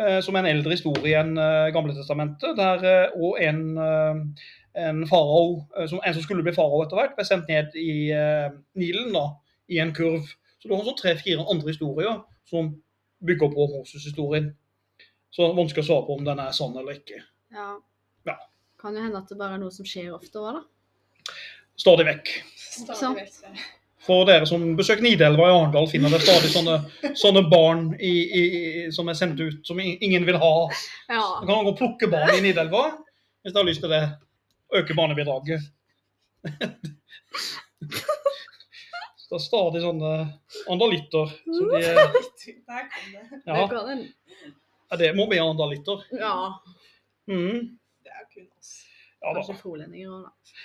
uh, som er en eldre historie enn uh, Gamle testamentet, der eh, og en, eh, en farao, eh, som, en som skulle bli farao etter hvert, ble sendt ned i eh, Nilen da, i en kurv. Så du har sånn tre-fire andre historier som bygger på Moses-historien. Så vanskelig å svare på om den er sann eller ikke. Ja. Ja. Kan jo hende at det bare er noe som skjer ofte òg, da. Stadig vekk. For dere som besøker Nidelva i Arendal, finner dere stadig sånne, sånne barn i, i, som er sendt ut, som ingen vil ha. Ja. Man kan gå og plukke barn i Nidelva hvis dere har lyst til det. Øke barnebidraget. Så det er stadig sånne andalitter. Så de, ja, ja, det må bli andalitter. ja. Mm, Det er kun oss. Ja da. Kanskje òg, da.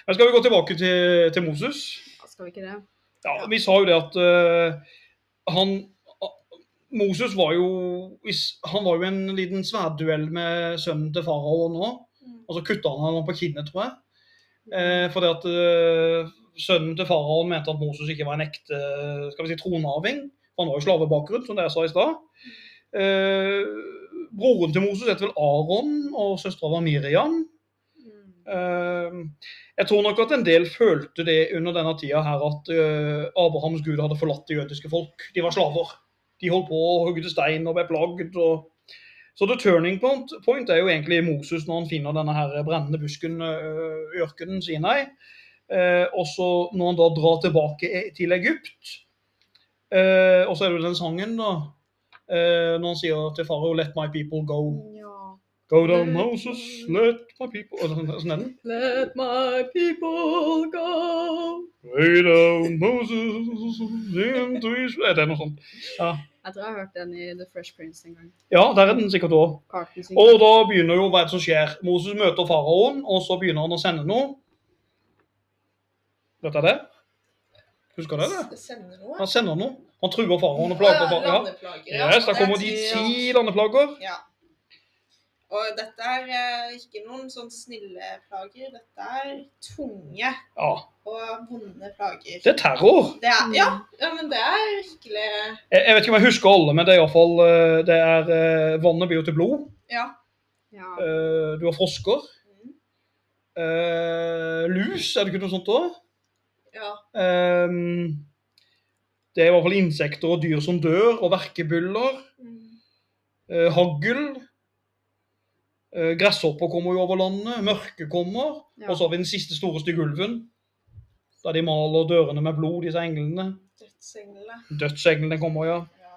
Men skal vi gå tilbake til, til Moses? Ja, Skal vi ikke det? Ja, Vi sa jo det at uh, han Moses var jo han var jo en liten sverdduell med sønnen til farao nå. Mm. Og så kutta han han på kinnet, tror jeg. Eh, fordi at eh, sønnen til faraoen mente at Moses ikke var en ekte skal vi si, tronarving. Han var jo slavebakgrunn, som dere sa i stad. Eh, broren til Moses het vel Aron, og søstera var Miriam. Mm. Eh, jeg tror nok at en del følte det under denne tida her at eh, Abrahams gud hadde forlatt det jødiske folk. De var slaver. De holdt på å hogge stein og ble plagd. Og... Så the turning point, er jo egentlig Moses når han finner denne her brennende busken eh, i ørkenen Sinai. Eh, og så når han da drar tilbake til Egypt. Eh, og så er det jo den sangen, da. Eh, når han sier til farao 'Let my people go'. Go down, Moses, let my people er den. Let my people go. Way down, Moses, into Israel Er det noe sånt? Ja, Jeg tror jeg har hørt den i The Fresh Prince en gang. ja der er den sikkert òg. Og da begynner jo hva som skjer. Moses møter faraoen, og så begynner han å sende noe. Vet dere det? Husker dere det? Sender noe. Han sender noe. Han truer faraoen og plager faraoen. Ja. Landeplager, Yes, da er kommer de ti landeplager. Ja. Og dette er eh, ikke noen sånn snille plager. Dette er tunge Ja. og vonde plager. Det er terror. Det er, ja, ja, men det er virkelig Jeg, jeg vet ikke om jeg husker alle, men det er iallfall Det er eh, Vannet blir jo til blod. Ja. Ja. Eh, Du har frosker. Mm. Eh, lus, er det ikke noe sånt òg? ja. Um, det er i hvert fall insekter og dyr som dør, og verkebyller. Mm. Uh, hagl. Uh, Gresshopper kommer jo over landet. Mørke kommer. Ja. Og så har vi den siste store stygge ulven. Der de maler dørene med blod, disse englene. Dødsenglene. Dødsenglene kommer, ja. Ja.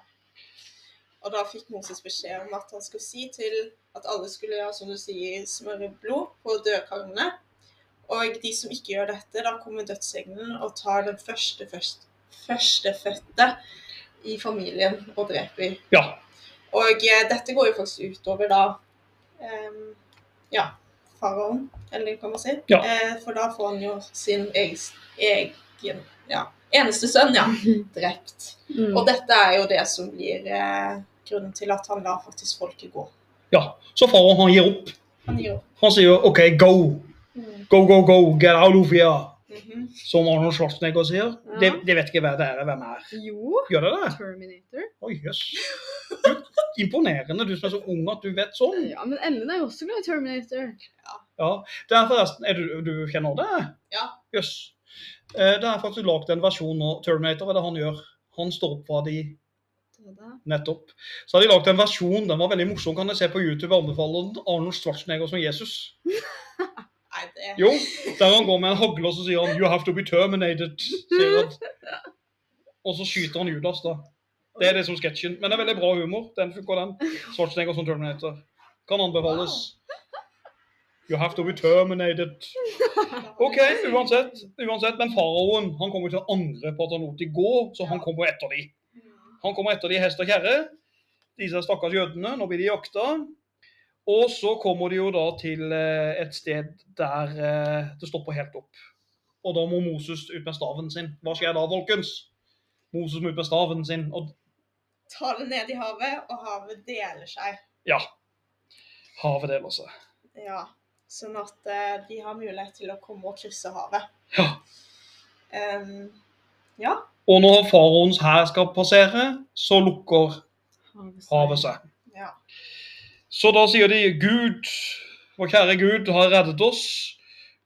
Og da fikk Moses beskjed om at han skulle si til at alle skulle ja, som du sier, smøre blod på dødkarene. Og de som ikke gjør dette, da kommer dødsengelen og tar den første, først, førstefødte i familien og dreper. Ja. Og eh, dette går jo faktisk utover da ja, faraoen, eller hva man sier. Ja. Eh, for da får han jo sin egen, ja, eneste sønn ja, drept. Mm. Og dette er jo det som blir eh, grunnen til at han lar faktisk folket gå. ja. Så faraoen han gir opp. Han gir opp. Han sier OK, go. Go, go, go. Get out of here. Mhm. Som Arnold Schwarzenegger sier. Ja. Det, det vet ikke hva det er. Hvem er. Jo, Gjør det det? Terminator. Oi, jøss. Du, Imponerende, du som er så ung at du vet sånn. Ja, men Ellen er jo også glad i Terminator. Ja, det er forresten, er du, du kjenner det? Ja. Jøss. Yes. Det er faktisk lagd en versjon nå, Terminator, hva er det han gjør? Han står opp fra de nettopp. Så har de lagd en versjon, den var veldig morsom, kan jeg se på YouTube, jeg anbefaler den. Arnold Schwarzenegger som Jesus. Nei, det Jo, der han går med en hagle og så sier han 'You have to be terminated'. Og så skyter han Judas, da. Det er det som sketsjen. Men det er veldig bra humor. Den funker, den. Schwarzenegger som Terminator. Kan anbefales. You have to be terminated. OK, uansett. uansett men faraoen han kommer til å angre på at han lot de gå, så han kommer etter de. Han kommer etter de hest og kjerre. Disse stakkars jødene. Nå blir de jakta. Og så kommer de jo da til eh, et sted der eh, det stopper helt opp. Og da må Moses ut med staven sin. Hva skjer da, folkens? Moses må ut med staven sin. Og Ta det ned i havet, og havet deler seg. ja, havet deler seg. Ja, sånn at eh, de har mulighet til å komme og krysse havet. Ja. Um, ja. Og når faraoens hær skal passere, så lukker havet seg. Så da sier de Gud, vår kjære Gud, har reddet oss.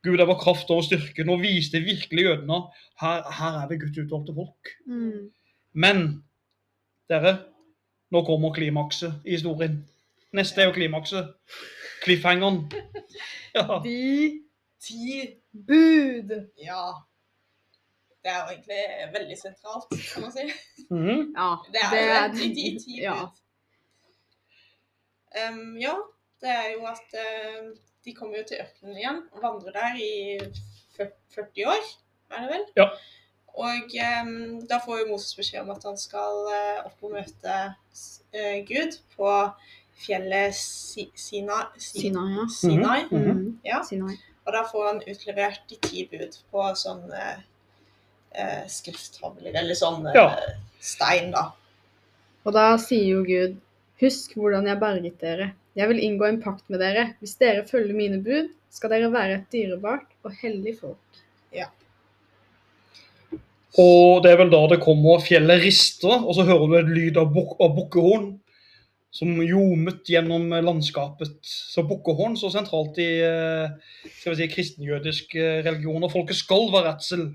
Gud er vår kraft og styrke. Nå viste virkelig jødene her, her er vi Guds utvalgte folk. Mm. Men dere, nå kommer klimakset i historien. Neste er jo klimakset. Cliffhangeren. Ja. De Ti. bud. Ja. Det er jo egentlig veldig sentralt, kan man si. Mhm. Ja, Det er jo det. De, de ti ja. Em, ja, det er jo at uh, de kommer jo til ørkenen igjen og vandrer der i 40 år, er det vel? Ja. Og um, da får jo Moses beskjed om at han skal uh, opp og møte uh, Gud på fjellet si, Sina, si, Sinai, ja. Sinai. Mm. Ja. Sinai. Og da får han utlevert de ti bud på sånn eh, eh, skrifttavler, eller sånn Ja. stein, da. Og da sier jo Gud, husk hvordan jeg berget dere. Jeg vil inngå en pakt med dere. Hvis dere følger mine bud, skal dere være et dyrebart og hellig folk. Og det er vel da det kommer fjellet rister, og så hører du et lyd av, buk av bukkehorn som ljomet gjennom landskapet. Så bukkehorn så sentralt i eh, skal vi si, kristenjødisk eh, religion. Og folket skal være redsel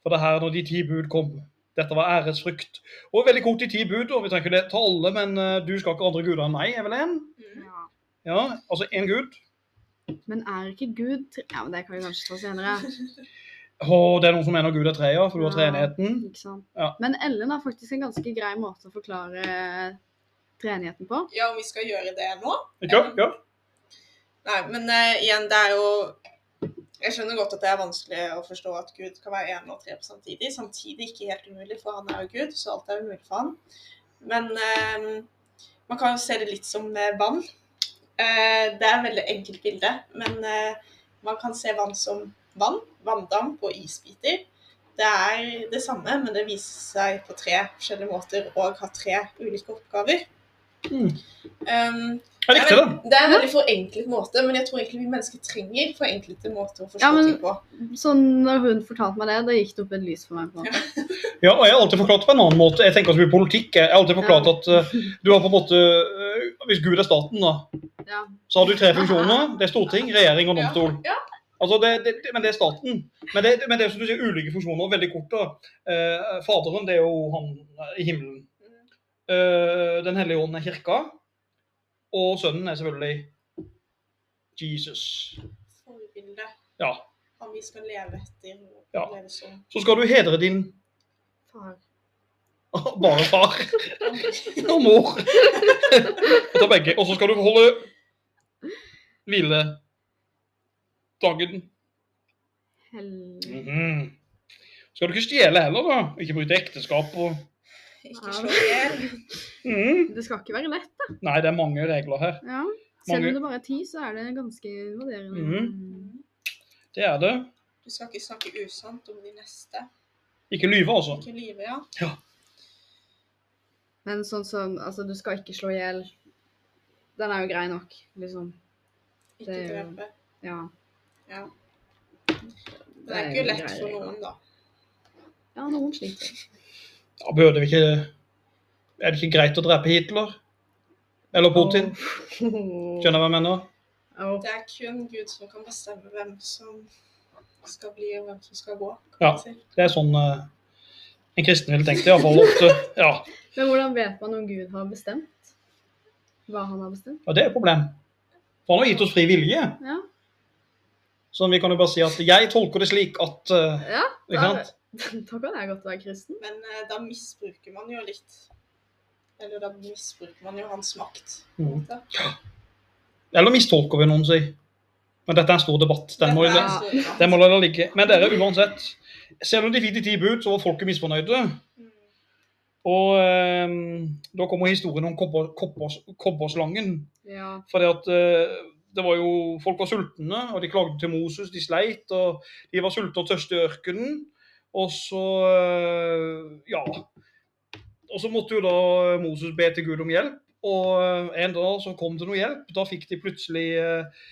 for det her når de ti bud kom. Dette var æresfrykt. Og veldig kort i ti bud, og vi trenger ikke det til alle, men eh, du skal ikke andre guder enn meg, er vel en? Ja. Ja, altså én gud. Men er ikke Gud tre... Ja, men det kan vi kanskje ta senere. Og det er noen som mener Gud er tre, ja, for du har treenigheten. Ikke sant? Ja. Men Ellen har faktisk en ganske grei måte å forklare treenigheten på. Ja, om vi skal gjøre det nå? Ikke? Ja. Nei, men uh, igjen, det er jo Jeg skjønner godt at det er vanskelig å forstå at Gud kan være én og tre på samtidig. Samtidig ikke helt umulig, for han er jo Gud, så alt er umulig for han. Men eh, man kan jo se det litt som eh, vann. Eh, det er et veldig enkelt bilde, men eh, man kan se vann som vann, vanndamp og isbiter. Det er det samme, men det viser seg på tre forskjellige måter og har tre ulike oppgaver. Mm. Um, Jeg likte det. det er en veldig forenklet måte, men jeg tror egentlig vi mennesker trenger forenklete måter å forstå Ja, men- ting på. Sånn når hun fortalte meg det, da gikk det opp et lys for meg. på en måte. Ja, og jeg har alltid forklart på en annen måte. Jeg tenker så mye politikk. Jeg har alltid forklart Ja. at uh, du har på en måte uh, Hvis Gud er staten, da, Ja. så har du tre funksjoner. Det er storting, regjering og domstol. Ja. Altså, det, det, men det er staten. Men det, men det er som du sier, ulike funksjoner. Veldig kort, da. Eh, faderen, det er jo han i himmelen. Eh, den hellige ånd er kirka. Og sønnen er selvfølgelig Jesus. Forbilde. Ja. Om vi skal leve etter Ja. leve. Så skal du hedre din Far. Bare far og mor. Og ta begge. Og så skal du holde hviledagen. Hell... -hmm. Skal du ikke stjele heller, da? Ikke bryte ekteskap og Ikke slå i hjel. Mm. Det skal ikke være lett, da. Nei, det er mange regler her. Ja. Selv om det bare er ti, så er det ganske invaderende. Mm. Det er det. Du skal ikke snakke usant om de neste. Ikke lyve, altså. Ikke lyve, ja. Men sånn som Altså, du skal ikke slå i hjel. Den er jo grei nok, liksom. Ikke Det er jo- drepe. Ja. Ja. Det er ikke lett for noen, da. Ja, noen sliter. Da burde vi ikke Er det ikke greit å drepe Hitler? Eller Putin? Skjønner du hva jeg mener? Det er kun Gud som kan bestemme hvem som skal bli, og hvem som skal gå. kan Ja. si. Det er sånn uh, en kristen ville tenkt, iallfall ofte. Ja. Men hvordan vet man om Gud har bestemt? Hva han har bestemt? Ja, det er et problem. For han har gitt oss fri vilje. Ja. Så vi kan jo bare si at jeg tolker det slik at uh, ja Ikke da, sant? da kan jeg godt være kristen. Men eh, da misbruker man jo litt Eller da misbruker man jo hans makt. Mm. Mhm. Eller mistolker vi noen, si. Men dette er en stor debatt. Den må, Ja. den må la det ligge. Men dere, uansett. Selv om de fikk de ti bud, så var folket misfornøyde. Mm. Og eh, da kommer historien om kobber, kobbers, kobberslangen. Ja. Fordi at eh, det var jo Folk var sultne, og de klagde til Moses. De sleit, og de var sultne og tørste i ørkenen. Og så eh, Ja. Og så måtte jo da Moses be til Gud om hjelp. Og eh, en dag så kom det noe hjelp. Da fikk de plutselig eh,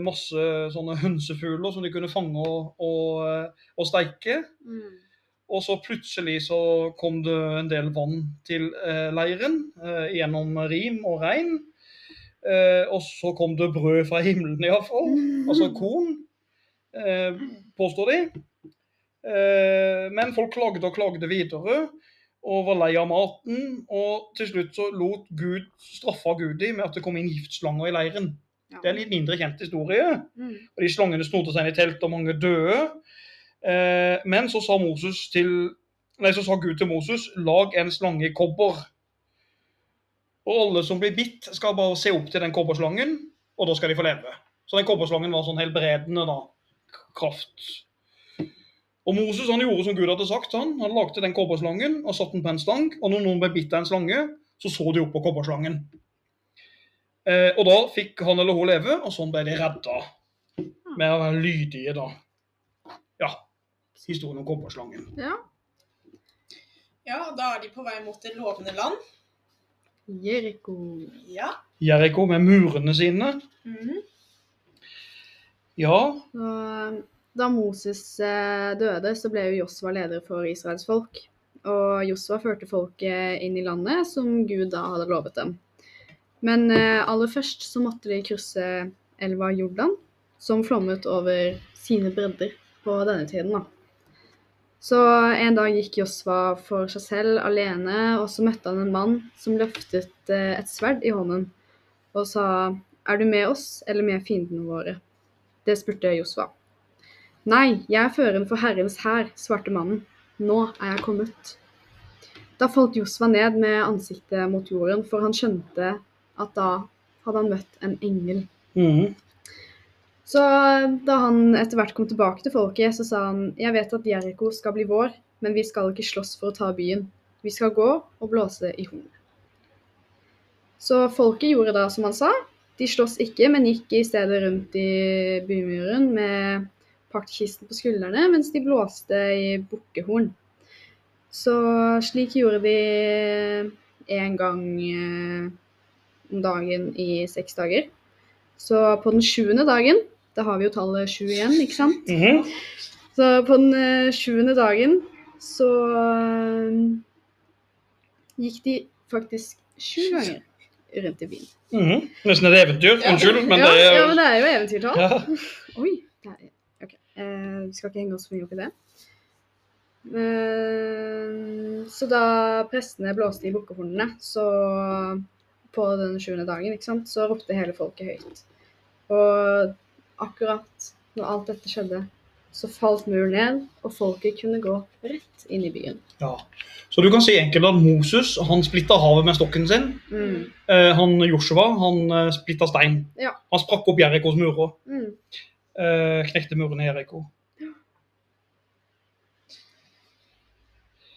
masse sånne hønsefugler som de kunne fange og, og, og steike. Mm. Og så plutselig så kom det en del vann til leiren gjennom rim og regn. Eh, og så kom det brød fra himmelen iallfall. Altså korn, eh, påstår de. Eh, men folk klagde og klagde videre og var lei av maten. Og til slutt så lot Gud, straffa Gud de med at det kom inn giftslanger i leiren. Ja. Det er en litt mindre kjent historie. Mm. Og de slangene snodde seg inn i telt, og mange døde. Eh, men så sa, Moses til, nei, så sa Gud til Moses, lag en slange i kobber. Og alle som blir bitt, skal bare se opp til den kobberslangen, og da skal de få leve. Så den kobberslangen var sånn helbredende, da. Kraft. Og Moses han gjorde som Gud hadde sagt. Han Han lagde den kobberslangen og satte den på en stang. Og når noen ble bitt av en slange, så så de opp på kobberslangen. Eh, og da fikk han eller hun leve, og sånn ble de redda. Med å være lydige, da. Ja. Historien om kobberslangen. ja. Ja, da er de på vei mot det lovende land. Jeriko. Ja. Jeriko med murene sine. Mhm. Ja. Så, da Moses eh, døde, så ble jo Josva leder for Israels folk. Og Josva førte folket inn i landet som Gud da hadde lovet dem. Men eh, aller først så måtte de krysse elva Jordan, som flommet over sine bredder på denne tiden. da. Så en dag gikk Josva for seg selv alene, og så møtte han en mann som løftet eh, et sverd i hånden og sa, 'Er du med oss eller med fiendene våre?' Det spurte Josva. Nei, jeg er føreren for Herrens hær, svarte mannen. Nå er jeg kommet. Da falt Josva ned med ansiktet mot jorden, for han skjønte at da hadde han møtt en engel. Mm. Så da han etter hvert kom tilbake til folket, så sa han jeg vet at Jeriko skal bli vår, men vi skal ikke slåss for å ta byen. Vi skal gå og blåse i horn. Så folket gjorde da som han sa. De sloss ikke, men gikk i stedet rundt i bymuren med paktkisten på skuldrene mens de blåste i bukkehorn. Så slik gjorde de en gang eh, om dagen i seks dager. Så på den sjuende dagen, da har vi jo tallet sju igjen, ikke sant? Mhm. Så på den eh, sjuende dagen så eh, gikk de faktisk sju ganger rundt i byen. Mhm. Nesten et eventyr. Unnskyld, men ja, det er ja, men det er jo eventyrtall. ja. Oi. Det er. Eh, vi skal ikke henge oss for mye opp i det. Eh, så da prestene blåste i bukkehornene, så på den sjuende dagen, ikke sant, så ropte hele folket høyt. Og akkurat når alt dette skjedde, så falt muren ned, og folket kunne gå rett inn i byen. Ja. Så du kan si enkelt at Moses han splitta havet med stokken sin. Mm. Eh, han Joshua han eh, splitta stein. Ja. Han sprakk opp Jerikos murer. Mm. Eh, knekte muren i Eriko.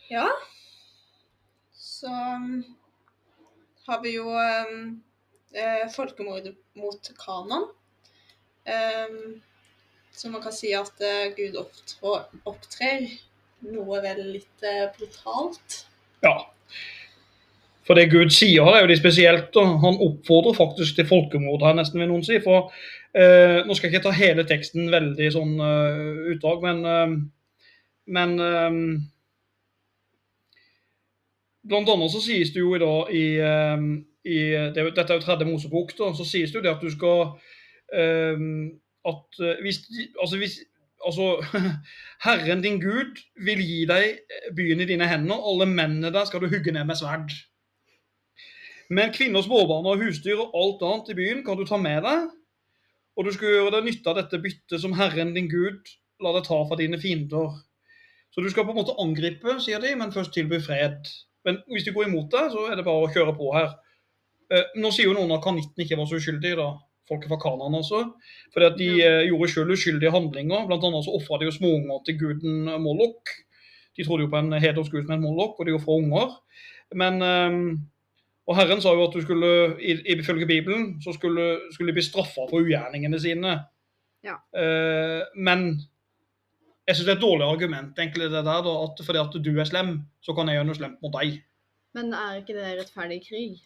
Ja. Så um, har vi jo um, eh, folkemordet mot Kanan. Um, så man kan si at uh, Gud opptrå, opptrer noe vel litt uh, brutalt. Ja. For det Gud sier her, er jo det spesielt. og Han oppfordrer faktisk til folkemord, her nesten vil noen si. For eh, Nå skal jeg ikke ta hele teksten veldig sånn uh, utdrag, men, uh, men eh, Blant annet så sies det jo i dag i, eh, i det, Dette er jo tredje Mosebok, da. Så sies det jo det at du skal eh, At eh, hvis, altså hvis Altså, Herren din Gud vil gi deg byen i dine hender, alle mennene der skal du hugge ned med sverd. Men kvinner, småbarn og husdyr og alt annet i byen kan du ta med deg, og du skal gjøre deg nytte av dette byttet som Herren din Gud la deg ta fra dine fiender. Så du skal på en måte angripe, sier de, men først tilby fred. Men hvis de går imot deg, så er det bare å kjøre på her. Eh, nå sier jo noen at kanitten ikke var så uskyldig, da. Folket fra Kanan, også. Fordi at de eh, gjorde selv uskyldige handlinger. Blant annet så ofra de jo småunger til guden Moloch. De trodde jo på en hedersgud som het Moloch, og de ofra unger. Men eh, Og Herren sa jo at du skulle, ifølge Bibelen, så skulle, skulle de bli straffa for ugjerningene sine. Ja. Eh, men jeg syns det er et dårlig argument, egentlig, det der, da, at fordi at du er slem, så kan jeg gjøre noe slemt mot deg. Men er ikke det rettferdig krig?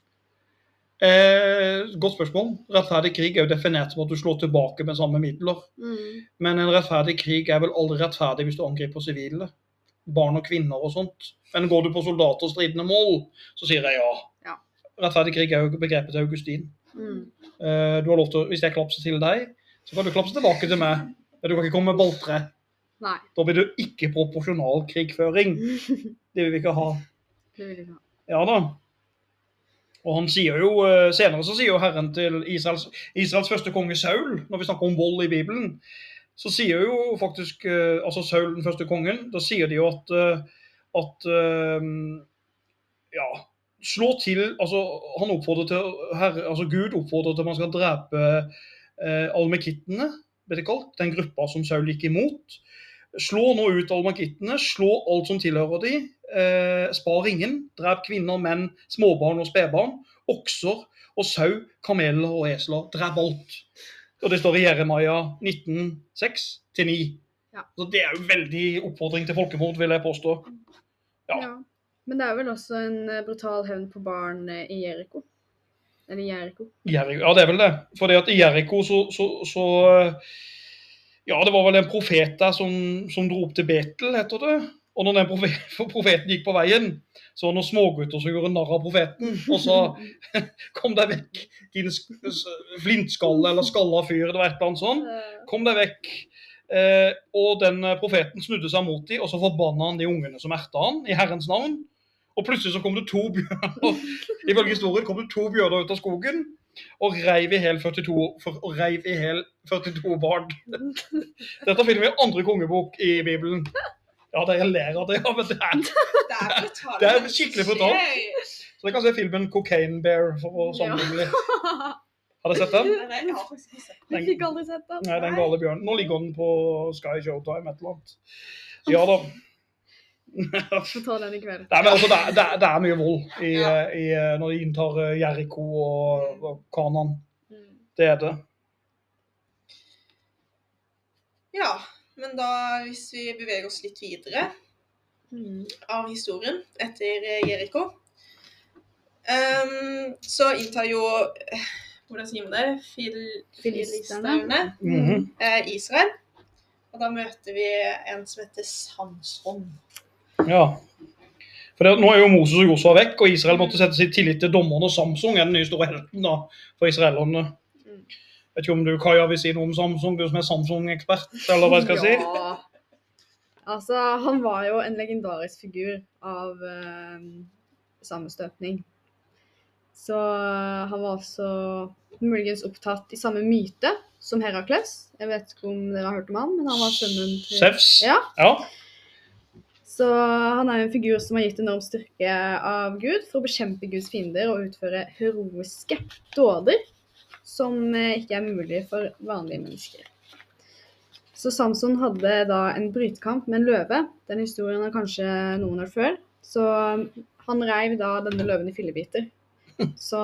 Eh, godt spørsmål. Rettferdig krig er jo definert som at du slår tilbake med samme midler. Mm. Men en rettferdig krig er vel aldri rettferdig hvis du angriper sivile. Barn og kvinner og sånt. Men går du på soldater og stridende mål, så sier jeg ja. Rettferdig krig er jo begrepet til Augustin. Mm. Uh, du har lov til, Hvis jeg klapser til deg, så kan du klapse tilbake til meg. Men du kan ikke komme med balltre. Nei. Da blir det ikke proporsjonal krigføring. Det vil vi ikke ha. Det vil vi ikke ha. Ja da. Og han sier jo, eh, Senere så sier jo Herren til Israels, Israels første konge Saul, når vi snakker om vold i Bibelen, så sier jo faktisk eh, altså Saul, den første kongen, da sier de jo at, at ja, slå til altså han oppfordrer til, herre, altså Gud oppfordrer til at man skal drepe eh, almekittene, den gruppa som Saul gikk imot. Slå nå ut almakittene, slå alt som tilhører de, eh, spar ingen, drep kvinner, menn, småbarn og spedbarn, okser og sau, kameler og esler, drep alt. Og det står i Jeremia 19,6-9. Ja. Så det er jo veldig oppfordring til folkemord, vil jeg påstå. Ja. Ja. Men det er vel også en eh, brutal hevn på barn eh, i Jeriko? Eller Jeriko? Jericho, ja, det er vel det. For i Jeriko så, så, så eh, Ja, det var vel en profet der som, som dro opp til Betel, heter det. Og når den profet, profeten gikk på veien, så var det noen smågutter som gjorde narr av profeten og så Kom deg vekk, din flintskalle eller skalla fyr, det var et eller annet sånt. Kom deg vekk. Eh, og den profeten snudde seg mot dem, og så forbanna han de ungene som erta han, i Herrens navn. Og plutselig så kom det to bjørner ifølge historien kom det to bjørner ut av skogen og reiv i hel 42, for, reiv i hel 42 barn. Dette finner vi i andre kongebok i Bibelen. Ja, dere ler av det, ja, men det er Det er. Det er skikkelig brutalt. Så dere kan se filmen 'Cocaine Bear' for å sammenligne. Har dere sett den? Nei, Jeg har faktisk ikke sett det. Jeg fikk aldri sett den. Nei, den gale bjørnen. Nå ligger den på Sky Showtime et eller annet. Ja da. Får ta den i kveld. Nei, men altså, det, det, er, det er mye vold i, Ja. i, når de inntar Jeriko Jericho og, og Kanan. Mm. Det er det. Ja, men da hvis vi beveger oss litt videre Mm. av historien etter eh, Jeriko, um, så inntar jo eh, Hvordan sier man det? Fil Filisterne. Mm eh, Israel. Og da møter vi en som heter Samson. Ja. For Nå er jo Moses og Josua vekk, og Israel måtte sette sin tillit til dommerne og Samsung er den nye store helten da, for israelerne. Mm. Vet ikke om du Kaja, vil si noe om Samsung, du som er Samsung-ekspert? eller hva jeg skal si? Ja. Altså, han var jo en legendarisk figur av eh, samme støpning. Så eh, han var også muligens opptatt i samme myte som Herakles. Jeg vet ikke om dere har hørt om han, men han var sønnen til Sevs. Ja. ja. Så han er en figur som har gitt enorm styrke av Gud for å bekjempe Guds fiender og utføre heroiske dåder som eh, ikke er mulig for vanlige mennesker. Så Samson hadde da en brytekamp med en løve. Den historien har kanskje noen hørt før. Så han reiv da denne løven i fillebiter. Så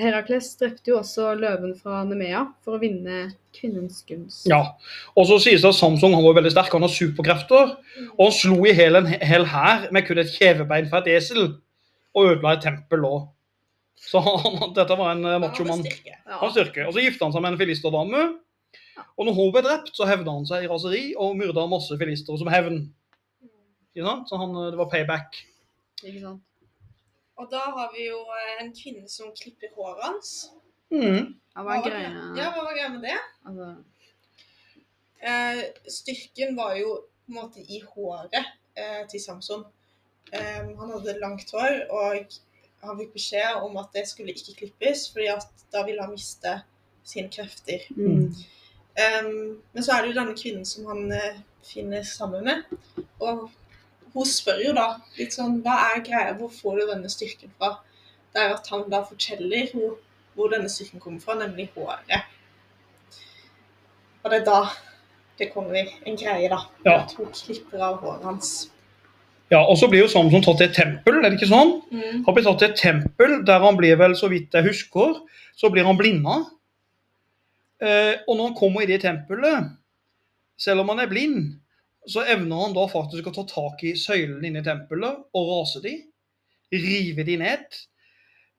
Herakles drepte jo også løven fra Nemea for å vinne kvinnens gunst. ja. Og så sies det at Samsung han var veldig sterk, han har superkrefter. Og han slo i hjel en hel hær med kun et kjevebein fra et esel. Og ødela et tempel òg. Så han, dette var en machomann. Han hadde styrke. Og så gifta han seg med en filisterdame. Og når hun ble drept, så hevda han seg i raseri og myrda masse filistere som hevn. Ikke sant? Så han, det var payback. Ikke sant? Og da har vi jo eh, en kvinne som klipper håret hans. Mm. Hva var greia? Ja, hva var greia med det? Altså, Eh, styrken var jo på en måte i håret eh, til Samson. Eh, han hadde langt hår, og han fikk beskjed om at det skulle ikke klippes, fordi at da ville han miste sine krefter. mm. Um, men så er det jo denne kvinnen som han eh, finner sammen med. Og hun spør jo da litt sånn Hva er greia? Hvor får du denne styrken fra? Det er at han da forteller hun hvor denne styrken kommer fra, nemlig håret. Og det er da det kommer en greie, da. Ja. At hun klipper av håret hans. Ja, og så blir jo Samson tatt til et tempel, er det ikke sånn? Mm. Han blir tatt til et tempel der han blir vel, så vidt jeg husker, så blir han blinda. Eh, og når han kommer i det tempelet, selv om han er blind, så evner han da faktisk å ta tak i søylene inne i tempelet og rase de, rive de ned.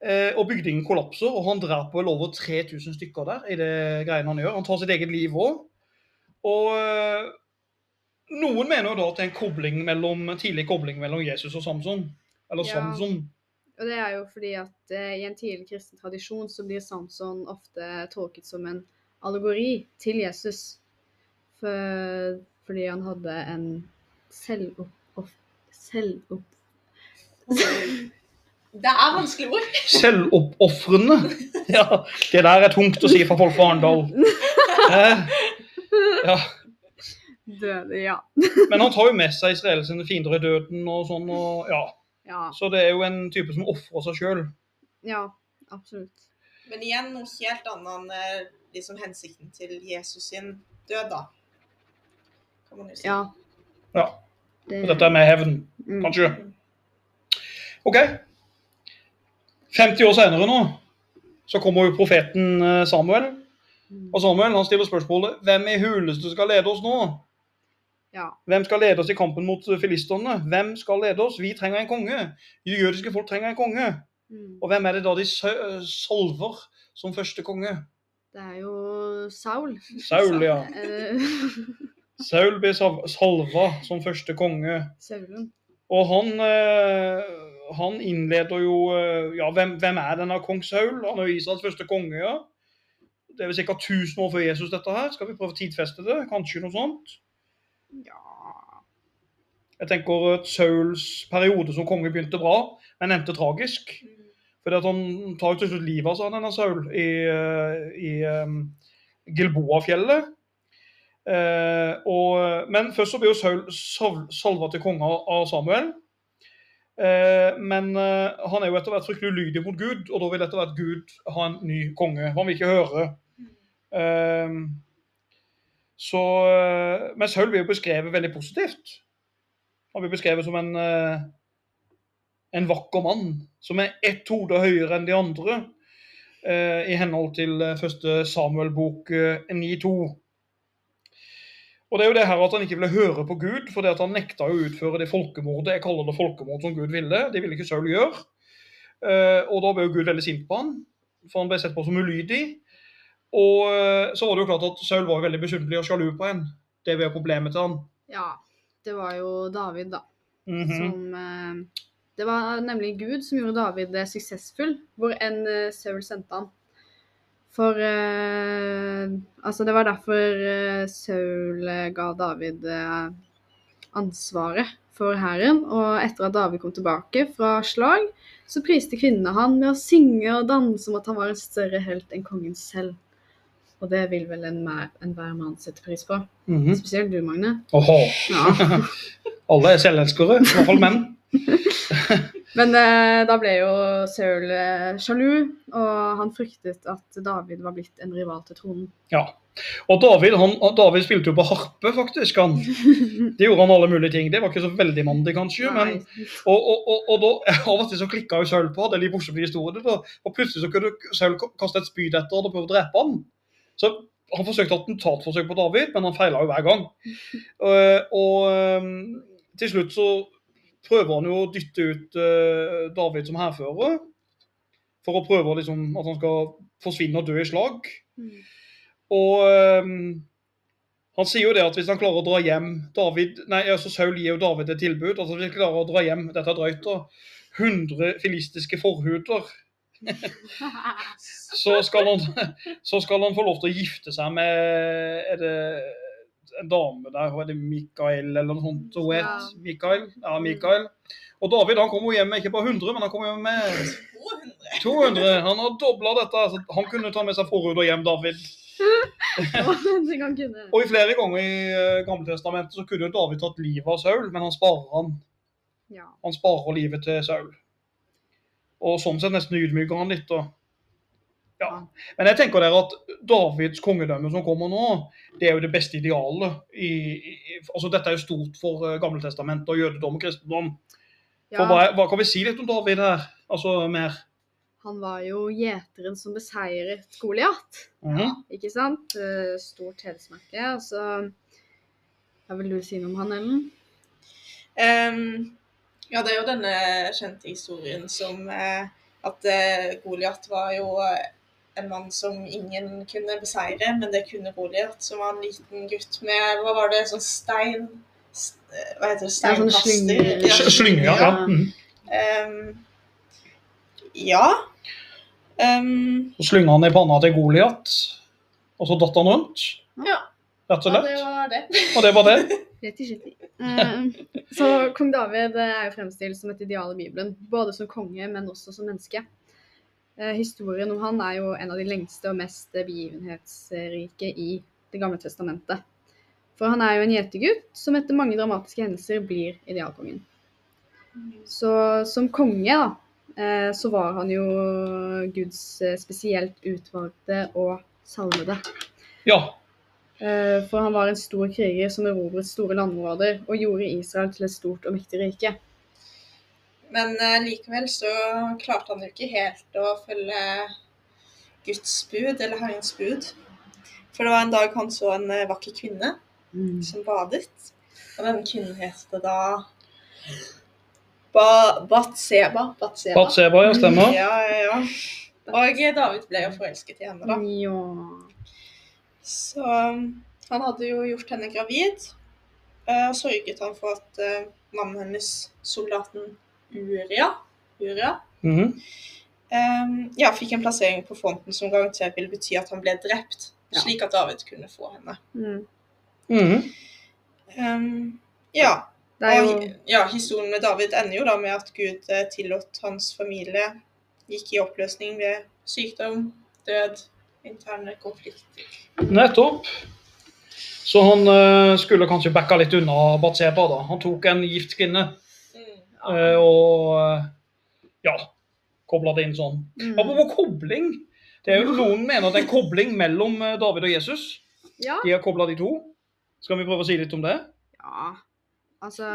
Eh, og bygningen kollapser, og han dreper vel over 3000 stykker der i det greiene han gjør. Han tar sitt eget liv òg. Og eh, noen mener jo da at det er en kobling mellom, tidlig kobling mellom Jesus og Samson. Eller Ja. Samson. Og det er jo fordi at eh, i en tidlig kristen tradisjon så blir Samson ofte tolket som en allegori til Jesus. For, fordi han hadde en selvopp... selvopp Det er vanskelig ord. Selvoppofrende. Ja, det der er tungt å si for folk fra Arendal. Eh, ja. døde, ja. Men han tar jo med seg Israel sine fiender i døden og sånn. Og, ja. Ja, Så det er jo en type som ofrer seg sjøl. ja absolutt. Men igjen noe helt annet enn eh, liksom hensikten til Jesus sin død, da. Kan man jo si. Ja. Ja. Og Dette er med hevn, mm. kanskje. OK. 50 år senere nå, så kommer jo profeten eh, Samuel. Mm. Og Samuel han stiller spørsmålet hvem i huleste skal lede oss nå? Ja. Hvem skal lede oss i kampen mot filistene? Hvem skal lede oss? Vi trenger en konge. Jødiske folk trenger en konge. Mm. Og hvem er det da de solver som første konge? Det er jo Saul. Saul, ja. Saul blir salva som første konge. Saulen. Og han, eh, han innleder jo eh, Ja, hvem, hvem er denne kong Saul? Han er jo Israels første konge, ja. Det er vel ca. 1000 år før Jesus, dette her. Skal vi prøve å tidfeste det? Kanskje noe sånt? Ja Jeg tenker at Sauls periode som konge begynte bra, men endte tragisk. Mm. Fordi at han tar jo til slutt livet av seg, denne Saul, i, eh, i um, Gilboa-fjellet. Eh, og, men først så blir jo Saul sal- salva til konge av Samuel. Eh, men eh, han er jo etter hvert fryktelig ulydig mot Gud, og da vil etter hvert Gud ha en ny konge. Han vil ikke høre. Eh, så, eh, men Saul blir jo beskrevet veldig positivt. Han blir beskrevet som en eh, en vakker mann som er ett hode høyere enn de andre, eh, i henhold til første Samuel-bok eh, 9.2. Og det er jo det her at han ikke ville høre på Gud, fordi at han nekta å utføre det folkemordet jeg kaller det folkemord som Gud ville. Det ville ikke Saul gjøre. Eh, og da ble jo Gud veldig sint på han, for han ble sett på som ulydig. Og eh, så var det jo klart at Saul var veldig misunnelig og sjalu på en. Det var problemet til han. Ja. Det var jo David, da. Mhm. Som eh, Det var nemlig Gud som gjorde David suksessfull, hvor enn Saul sendte han. For eh, Altså, det var derfor eh, Saul eh, ga David eh, ansvaret for hæren. Og etter at David kom tilbake fra slag, så priste kvinnene han med å synge og danse om at han var en større helt enn kongen selv. Og det vil vel enhver en hver mann sette pris på. Mhm. Spesielt du, Magne. Åhå. Ja. Alle er selvelskere, i hvert fall menn. Men eh, da ble jo Saul eh, sjalu, og han fryktet at David var blitt en rival til tronen. Ja. Og David han, David spilte jo på harpe, faktisk. han. Det gjorde han alle mulige ting. Det var ikke så veldig mandig, kanskje. men. Og, og, og, og da, av og til så klikka jo Saul på det, litt historien. Da. Og plutselig så kunne Saul kaste et spyd etter og prøve å drepe han. Så han forsøkte attentatforsøk på David, men han feila jo hver gang. Og, og um, til slutt så prøver han jo å dytte ut eh, David som hærfører. For å prøve liksom, at han skal forsvinne og dø i slag. Mm. Og um, han sier jo det at hvis han klarer å dra hjem David, nei, altså Saul gir jo David et tilbud. altså Hvis han klarer å dra hjem dette er drøyt da, 100 filistiske forhuder, så skal, han, så skal han få lov til å gifte seg med er det en dame der, hun heter Mikael eller noe sånt hun het? Ja. Mikael? Ja, Mikael. Og David han kom jo hjem med ikke bare 100, men han kom hjem med 200. 200. Han har dobla dette. så Han kunne ta med seg forhuda hjem, David. Og i flere ganger i uh, Gammeltestamentet så kunne jo David tatt livet av Saul, men han sparer han. Ja. Han sparer livet til Saul. Og sånn sett nesten ydmyker han litt. da. Ja. Men jeg tenker dere at Davids kongedømme som kommer nå, det er jo det beste idealet. I, i, altså Dette er jo stort for uh, Gammeltestamentet og jødedom og kristendom. For hva, hva kan vi si litt om David her? Altså mer? han var jo gjeteren som beseiret Goliat, Mhm. ikke sant? Eh, Stort hedersmerke. Altså, hva vil du si noe om han, Ellen? Um, ja, det er jo denne kjente historien som eh, at eh, Goliat var jo eh, en mann som ingen kunne beseire, men det kunne Goliat, som var en liten gutt med Hva var det, sånn stein st- Hva heter det? Ja, sånn Steinkaster? slynger. Slynge, ja. ja. Mhm. Ehm, ja. Um, Så slynga han i panna til Goliat, og så datt han rundt. Ja. Rett og ja, slett. det var det. Og det var det. Rett i skittig. Eh, så kong David eh, er jo fremstilt som et ideal i Bibelen, både som konge, men også som menneske. Eh, historien om han er jo en av de lengste og mest begivenhetsrike i Det gamle testamentet. For han er jo en gjetergutt som etter mange dramatiske hendelser blir idealkongen. Så som konge, da, eh, så var han jo Guds eh, spesielt utvalgte og salvede. Ja. For han var en stor kriger som erobret store landområder og gjorde Israel til et stort og mektig rike. Men eh, likevel så klarte han jo ikke helt å følge Guds bud, eller Herrens bud. For det var en dag han så en eh, vakker kvinne som badet. Og den kvinnen het da ba Batseba. Batseba. Batseba, ja, stemmer. Ja, ja, ja. Og David ble jo forelsket i henne, da. Ja. Så um, han hadde jo gjort henne gravid, eh, og sørget han for at mannen hennes, soldaten Uria, Uria Mhm. um, ja, fikk en plassering på fronten som garantert ville bety at han ble drept, Ja. slik at David kunne få henne. Mm. Mhm. Um, ja, jo og ja, historien med David ender jo da med at Gud eh, tillot hans familie gikk i oppløsning ved sykdom, død, interne konflikter. Nettopp. Så han eh, skulle kanskje backa litt unna Batseba. da. Han tok en gift kvinne Eh, og ja, kobla det inn sånn. mm. Apropos kobling. Det er jo Noen mener det er kobling mellom eh, David og Jesus. Ja. De har kobla de to. Skal vi prøve å si litt om det? ja. Altså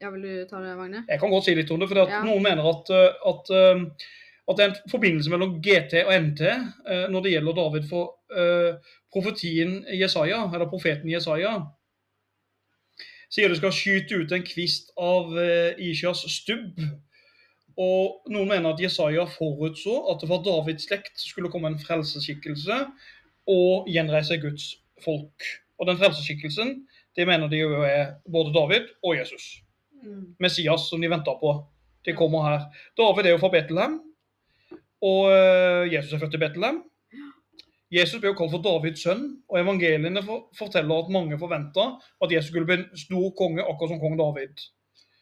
Ja, vil du ta det, Magne? Jeg kan godt si litt om det. for Ja. Noen mener at, eh, at, at det er en forbindelse mellom GT og NT når det gjelder David for uh, profetien Jesaja, eller profeten Jesaja. Sier du skal skyte ut en kvist av Isjas stubb. Og noen mener at Jesaja forutså at det fra Davids slekt skulle komme en frelseskikkelse og gjenreise Guds folk. Og den frelseskikkelsen det mener de jo er både David og Jesus. Mm. Messias som de venter på. De kommer her. David er jo fra Betlehem, og eh, Jesus er født i Betlehem. Jesus ble jo kalt for Davids sønn, og evangeliene for, forteller at mange forventa at Jesus skulle bli en stor konge, akkurat som kong David.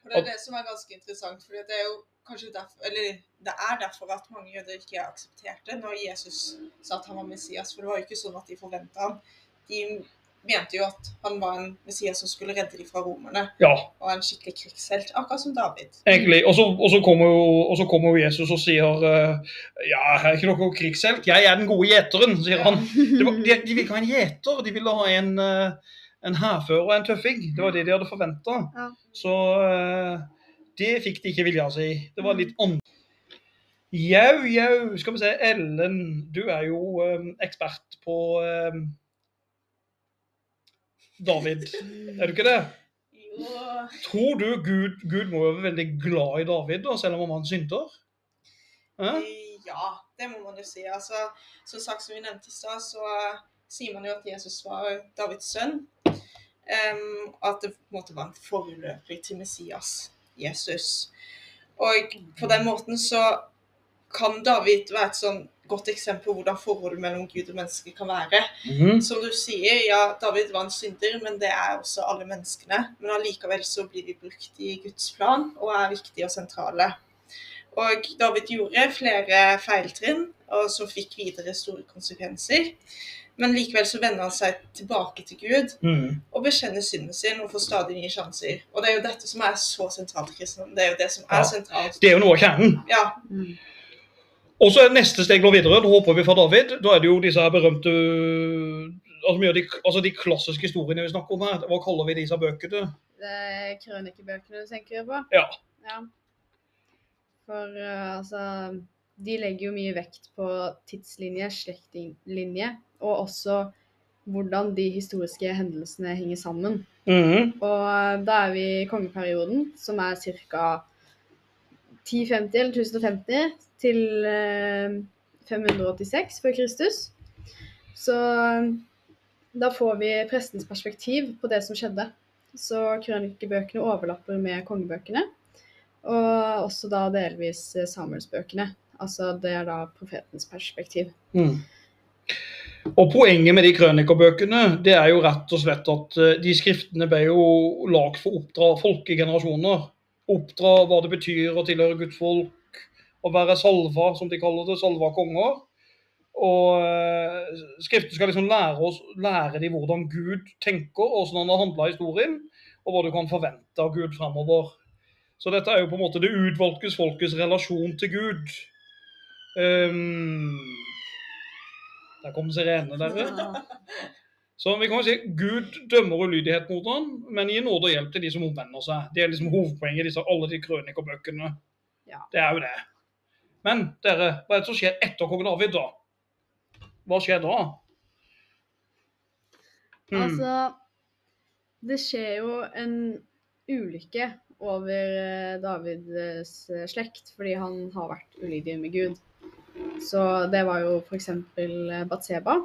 Og det er det som er ganske interessant, for det er jo kanskje derfor, eller det er derfor at mange jøder ikke aksepterte når Jesus sa at han var Messias. For det var jo ikke sånn at de forventa han. De mente jo at han var en Messias som skulle redde dem fra romerne. Ja, Og en skikkelig krigshelt, akkurat som David. egentlig. Og så, og så, kommer, jo, kommer jo Jesus og sier eh, Ja, jeg er ikke noe krigshelt, jeg er den gode gjeteren, sier han. Det var, de, de ville ikke ha en gjeter, de ville ha en, eh, en hærfører og en tøffing. Det var det de hadde forventa. Ja. Så eh, det fikk de ikke vilja si. Det var litt annet. Jau, jau, skal vi se. Ellen, du er jo ekspert på eh, David, er du ikke det? Jo, Tror du Gud, Gud må være veldig glad i David, da, selv om han synder? Eh? ja, det må man jo si. Altså, som sagt, som vi nevnte i stad, så sier man jo at Jesus var Davids sønn. Um, at det på en måte var en forløper til Messias, Jesus. Og på den måten så kan David være et sånn godt eksempel på hvordan forholdet mellom Gud og menneske kan være. Mhm. Som du sier, ja, David var en synder, men det er også alle menneskene. Men allikevel så blir de brukt i Guds plan og er viktige og sentrale. Og David gjorde flere feiltrinn, og som fikk videre store konsekvenser. Men likevel så vender han seg tilbake til Gud mm. og bekjenner synden sin og får stadig nye sjanser. Og det er jo dette som er så sentralt i kristendommen. Det er jo det som er Ja. sentralt. Det er jo noe av kjernen. Ja, Mm. Og så er neste steg nå videre, da håper vi fra David. Da er det jo disse berømte altså, mye av de, altså de klassiske historiene vi snakker om her. Hva kaller vi disse bøkene? Det er krønikebøkene du tenker på? Ja. Ja. For uh, altså De legger jo mye vekt på tidslinje, slektlinje, og også hvordan de historiske hendelsene henger sammen. Mhm. Og eh, da er vi i kongeperioden, som er ca. 1050 eller 1050 til eh, 586 før Kristus. Så eh, da får vi prestens perspektiv på det som skjedde. Så krønikebøkene overlapper med kongebøkene. Og også da delvis eh, Samuelsbøkene. Altså det er da profetens perspektiv. Mm. Og Poenget med de krønikerbøkene det er jo rett og slett at eh, de skriftene ble jo lagd for å oppdra folk i generasjoner. Oppdra hva det betyr å tilhøre Guds folk, å være salva, som de kaller det, salva konger. Og Skriften skal liksom lære oss lære de hvordan Gud tenker, og hvordan han har handla historien, og hva du kan forvente av Gud fremover. Så dette er jo på en måte det utvalgtes folkets relasjon til Gud. Um, der kom sirenene, dere. Ja. Så vi kan jo si Gud dømmer ulydighet mot ham, men gir nåde og hjelp til de som omvender seg. Det er liksom hovedpoenget i alle de krønikerbøkene. Ja. Det er jo det. Men dere, hva er det som skjer etter kong David, da? Hva skjer da? Hmm. Altså, det skjer jo en ulykke over eh, Davids eh, slekt, fordi han har vært ulydig med Gud. Så det var jo f.eks. Batseba.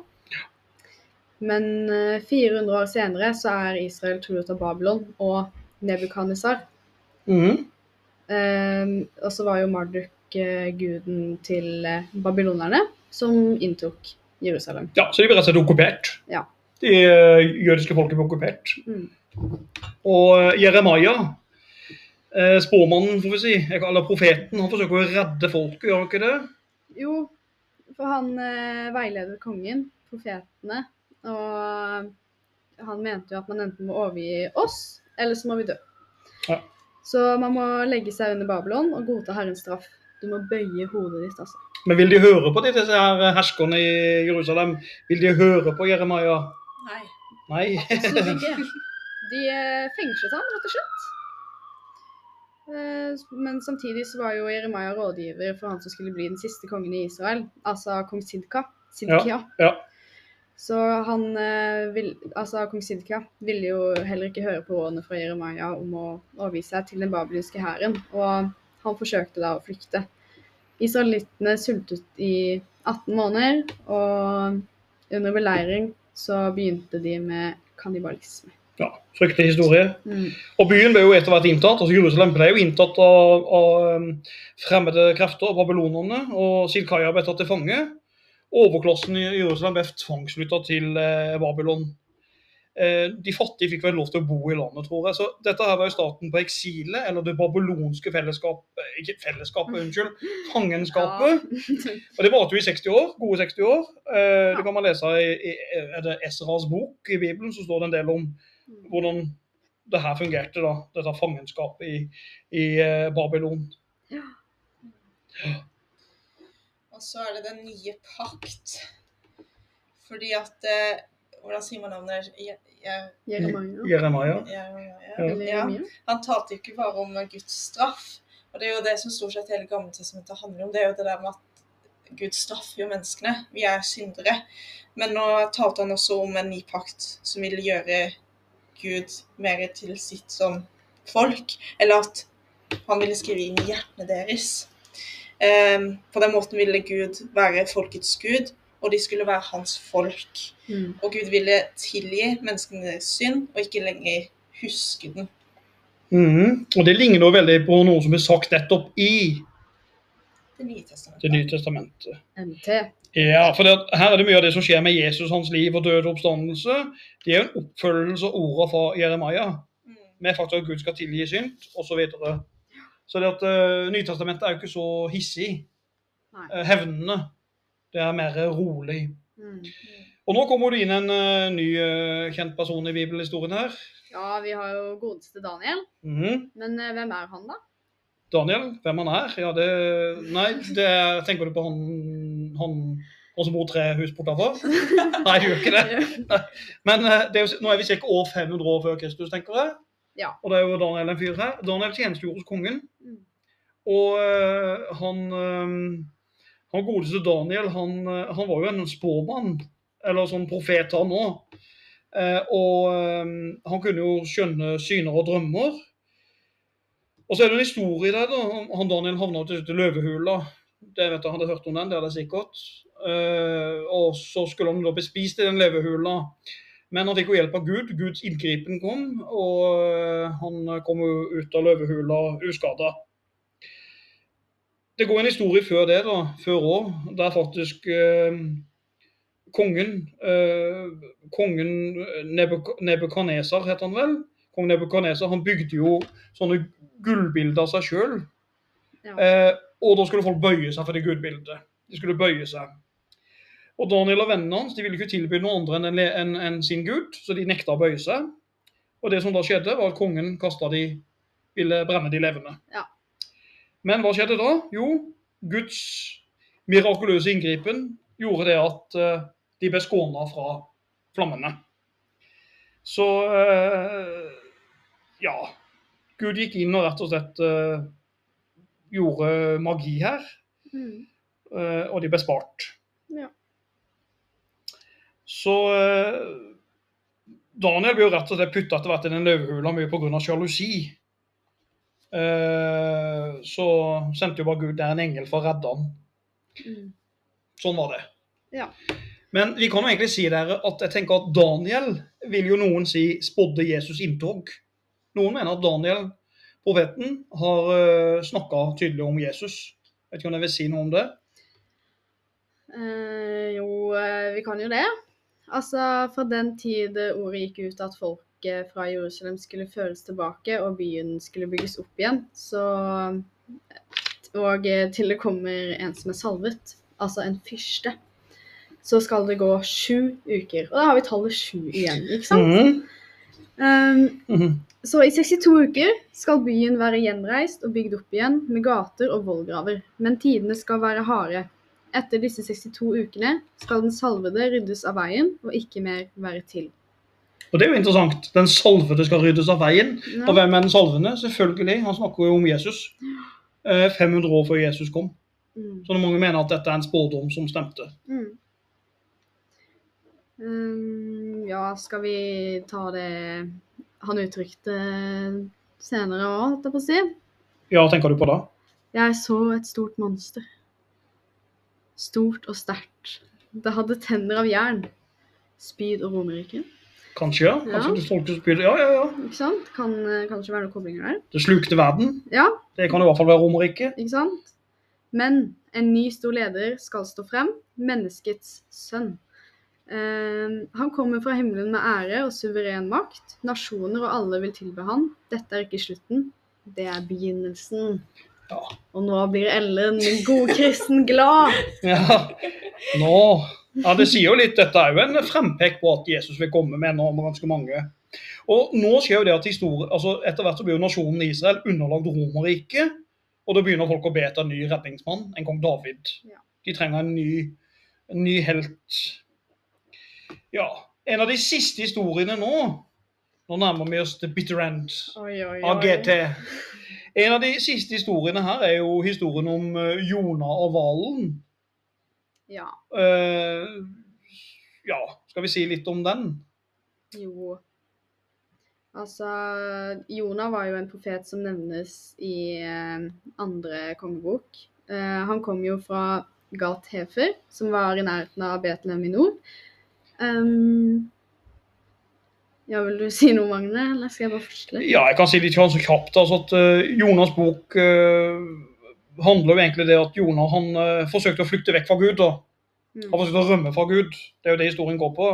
Men eh, 400 år senere så er Israel truet av Babylon og Nebukadnesar. Mm. Um, og så var jo Marduk guden til eh, babylonerne, som inntok Jerusalem. Ja, så de ble rett og slett okkupert. Ja. De eh, jødiske folket ble okkupert. Mm. Og eh, Jeremia, spåmannen, får vi si, eller profeten, han forsøker å redde folket, gjør han ikke det? Jo, for han veileder kongen, profetene, og han mente jo at man enten må overgi oss, eller så må vi dø. Ja. Så man må legge seg under Babylon og godta Herrens straff. Du må bøye hodet ditt, altså. Men vil de høre på disse her herskerne i Jerusalem? Vil de høre på Jeremia? nei. Nei. Absolutt ikke. De eh, fengslet ham, rett og slett. Eh, Men samtidig så var jo Jeremia rådgiver for han som skulle bli den siste kongen i Israel, altså kong Sidka. Sidkia. ja. Så han eh, vil, altså kong Sidka ville jo heller ikke høre på rådene fra Jeremia om å overgi seg til den babylonske hæren, og han forsøkte da å flykte. Israelittene sultet i 18 måneder, og under beleiring så begynte de med kannibalisme. ja. Fryktelig historie. Mm. Og byen ble jo etter hvert inntatt. altså Jerusalem ble jo inntatt av, av um, fremmede krefter, babylonerne, og Silkaya ble tatt til fange. Overklassen i Jerusalem ble tvangsflytta til eh, Babylon. Eh, De fattige fikk vel lov til å bo i landet, tror jeg. Så dette her var jo starten på eksilet, eller det babylonske fellesskapet Ikke fellesskapet, unnskyld. Fangenskapet. Og det varte jo i 60 år. Gode 60 år. Eh, Det kan man lese i, i er det Esras bok i Bibelen, så står det en del om hvordan det her fungerte, da. Dette fangenskapet i, i Babylon. Babylon. Og så er det den nye pakt. Fordi at eh, Hvordan sier man navnet? Je- Je- Jeremia. Ja. Han talte jo ikke bare om Guds straff. Og det er jo det som stort sett hele Gamle testamentet handler om. Det er jo det der med at Gud straffer jo menneskene. Vi er syndere. Men nå talte han også om en ny pakt som vil gjøre Gud mer til sitt som folk. Eller at han ville skrive inn i hjertene deres. Um, på den måten ville Gud være folkets gud, og de skulle være hans folk. Mm. Og Gud ville tilgi menneskene synd, og ikke lenger huske den. Mm. Og det ligner jo veldig på noe som er sagt nettopp i Det nye Det testamentet. nye testamentet. MT. Ja, for det, her er det mye av det som skjer med Jesus, hans liv og død og oppstandelse. Det er jo en oppfølgelse av ordene fra Jeremia, Mm. med faktisk at Gud skal tilgi synd, osv. Så, så det at uh, Nytestamentet er jo ikke så hissig, Nei. eh, hevnende. Det er mer rolig. Mm. Og nå kommer det inn en uh, ny uh, kjent person i bibelhistorien her. Ja, vi har jo godeste Daniel. Mhm. Men uh, hvem er han, da? Daniel, hvem han er? Ja, det Nei, det er, tenker du på han, han, han som bor tre hus bortafor? Nei, jeg gjør ikke det. Men det er jo, nå er vi ca. år 500 år før Kristus, tenker jeg. Ja. Og det er jo Daniel en fyr her. Daniel tjenestegjorde hos kongen. Mm. Og han, eh, han godeste Daniel, han, eh, han var jo en spåmann, eller sånn profet han òg. og eh, han kunne jo skjønne syner og drømmer. Og så er det en historie der, da. Han Daniel havna til slutt i løvehula. Det vet jeg, hadde hørt om den, det hadde jeg sikkert. Eh, og så skulle han da bli spist i den løvehula. Men han fikk jo hjelp av Gud. Guds inngripen kom, og eh, han kom jo ut av løvehula uskada. Det går en historie før det, da, før òg, der faktisk eh, kongen eh, Kongen Nebuk- Nebukadnesar, het han vel? Kong Nebukadnesar han bygde jo sånne gullbilder av seg sjøl. Ja. Eh, og da skulle folk bøye seg for det gudbildet. De skulle bøye seg. Og Daniel og vennene hans de ville ikke tilby noen andre enn en, en, sin gud, så de nekta å bøye seg. Og det som da skjedde, var at kongen kasta de ville brenne de levende. Ja. Men hva skjedde da? Jo, Guds mirakuløse inngripen gjorde det at eh, de ble skåna fra flammene. Så eh, ja. Gud gikk inn og rett og slett eh, gjorde magi her, Mm. og de ble spart. Ja. Så Daniel ble jo rett og slett putta etter hvert i den løvehula mye pga. sjalusi. Eh, så sendte jo bare Gud der en engel for å redde han. Mm. Sånn var det. Ja. Men vi kan jo egentlig si dere at jeg tenker at Daniel vil jo noen si spådde Jesus inntog. Noen mener at Daniel, profeten, har uh, snakka tydelig om Jesus. Vet ikke om jeg vil si noe om det? Eh, jo, eh, vi kan jo det. Altså, fra den tid ordet gikk ut at folket fra Jerusalem skulle føres tilbake og byen skulle bygges opp igjen, så Og til det kommer en som er salvet, altså en fyrste, så skal det gå sju uker. Og da har vi tallet sju igjen, ikke sant? Mhm. Um, så i 62 uker skal byen være gjenreist og bygd opp igjen med gater og vollgraver, men tidene skal være harde. Etter disse 62 ukene skal den salvede ryddes av veien og ikke mer være til. Og det er jo interessant. Den salvede skal ryddes av veien. Ja. Og hvem er den salvende? Selvfølgelig. Han snakker jo om Jesus. Eh, 500 år før Jesus kom. Mm. Så mange mener at dette er en spådom som stemte. Mm. Um, ja, skal vi ta det han uttrykte senere òg, holdt jeg på å si? Ja, tenker du på det? Jeg så et stort monster. Stort og sterkt. Det hadde tenner av jern. Spyd og romerike. Kanskje, ja. Kanskje Ja. det tolkes spyd. Ja, ja, ja. Ikke sant? Kan eh, kanskje være noen koblinger der. Det slukte verden. Ja, Det kan i hvert fall være Romerriket. ikke sant? Men en ny stor leder skal stå frem. Menneskets sønn. Eh, han kommer fra himmelen med ære og suveren makt. Nasjoner og alle vil tilbe han. Dette er ikke slutten, det er begynnelsen. Ja. Og nå blir Ellen, min gode kristen, glad. Ja, nå Ja, det sier jo litt Dette er jo en frempek på at Jesus vil komme med med ganske mange. Og nå skjer jo det at historie, altså Etter hvert så blir jo nasjonen Israel underlagt Romerriket. Og da begynner folk å be etter en ny redningsmann, en kong David. Ja. De trenger en ny, en ny helt. Ja. En av de siste historiene nå Nå nærmer vi oss the bitter end Oi, oi, av oi. GT. En av de siste historiene her er jo historien om Jona Jonah og hvalen. Ja, Uh, ja, skal vi si litt om den? jo. Altså, Jonah var jo en profet som nevnes i uh, andre kongebok. Uh, han kom jo fra Gat Hefer, som var i nærheten av Betlehem i nord. Um, ja, vil du si noe, Magne, eller skal jeg bare fortsette? Ja, jeg kan si litt sånn så kjapt. altså at uh, Jonas' bok eh, handler jo egentlig det at Jonah han uh, forsøkte å flykte vekk fra Gud. da. Mm. Han forsøkte å rømme fra Gud. Det er jo det historien går på.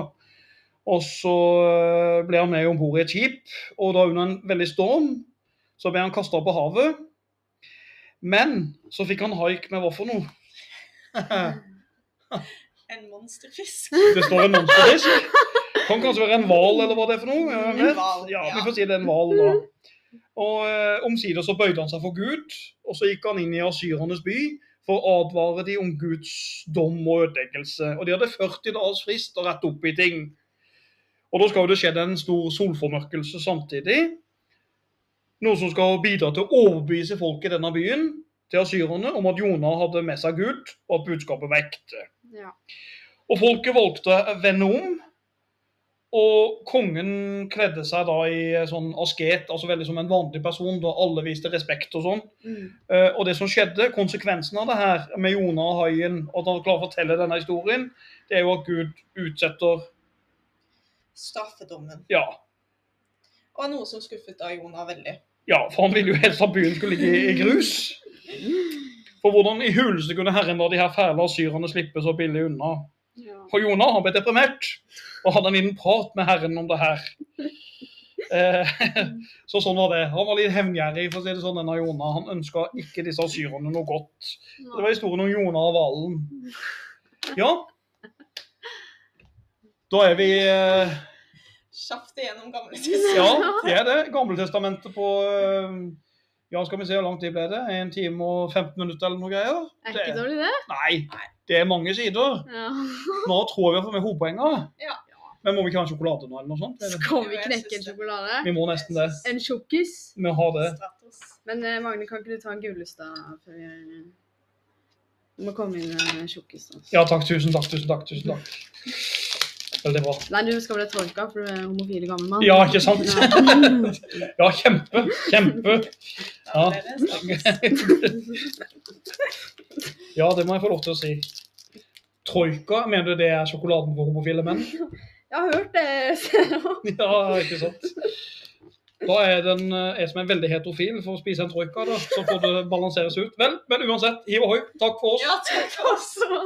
Og så eh, ble han med om bord i et skip, og da under en veldig storm så ble han kasta på havet. Men så fikk han haik med hva for noe? En monsterfisk. Det står en monsterfisk. Kan kanskje være en hval, eller hva det er for noe. En val, Ja, ja. vi får si det er en hval, da. Og eh, Omsider så bøyde han seg for Gud, og så gikk han inn i asyrernes by for å advare de om Guds dom og ødeleggelse. Og de hadde 40 dagers frist å rette opp i ting. Og da skal jo det skjedd en stor solformørkelse samtidig. Noe som skal bidra til å overbevise folk i denne byen, til asyrerne, om at Jonah hadde med seg Gud, og at budskapet var ekte. Ja. Og folket valgte å vende om. Og kongen kledde seg da i sånn asket, altså veldig som en vanlig person, da alle viste respekt og sånn. Mm. Uh, og det som skjedde, konsekvensen av det her med Jonah og haien, og at han klarer å fortelle denne historien, det er jo at Gud utsetter Straffedommen. Ja, Og noe som skuffet da Jonah veldig. ja for han ville jo helst at byen skulle ligge i, i grus. For hvordan i huleste kunne Herren la de her fæle asyrerne slippe så billig unna? Ja. For Jonah han ble deprimert og hadde en liten prat med Herren om det her. Eh, så sånn var det. Han var litt hevngjerrig, for å si det sånn, denne Jonah. Han ønska ikke disse asyrerne noe godt. Det var historien om Jonah og hvalen. Ja. Da er vi eh, Kjapt igjennom gamle Ja, det er det. Gamletestamentet på eh, Ja, skal vi se hvor lang tid ble det? En time og 15 minutter eller noe greier? Er ikke dårlig, det? Nei, det er mange sider. Ja. Nå tror jeg vi har fått med hovedpoenger. Ja. Men må vi ikke ha en sjokolade nå, eller noe sånt? Skal vi knekke en sjokolade? Vi må nesten det. En tjukkis? Vi har det. Men eh, Magne, kan ikke du ta en Gullestad før vi Du må komme inn med en tjukkis. da. Ja takk, tusen takk, tusen takk. tusen takk. Veldig bra. Nei, du skal bli tolka, for du er homofil gammel mann. Ja, ikke sant? Ja. Kjempe. Kjempe. Da Ja. Ja, det må jeg få lov til å si. Troika, mener du det er sjokoladen for homofile menn? Jeg har hørt det. Ja, ikke sant. Da er den eh, jeg som er veldig heterofil for å spise en troika, da. Så får det balanseres ut. Vel, men uansett, hiv ohoi. Takk for oss. Ja, takk også.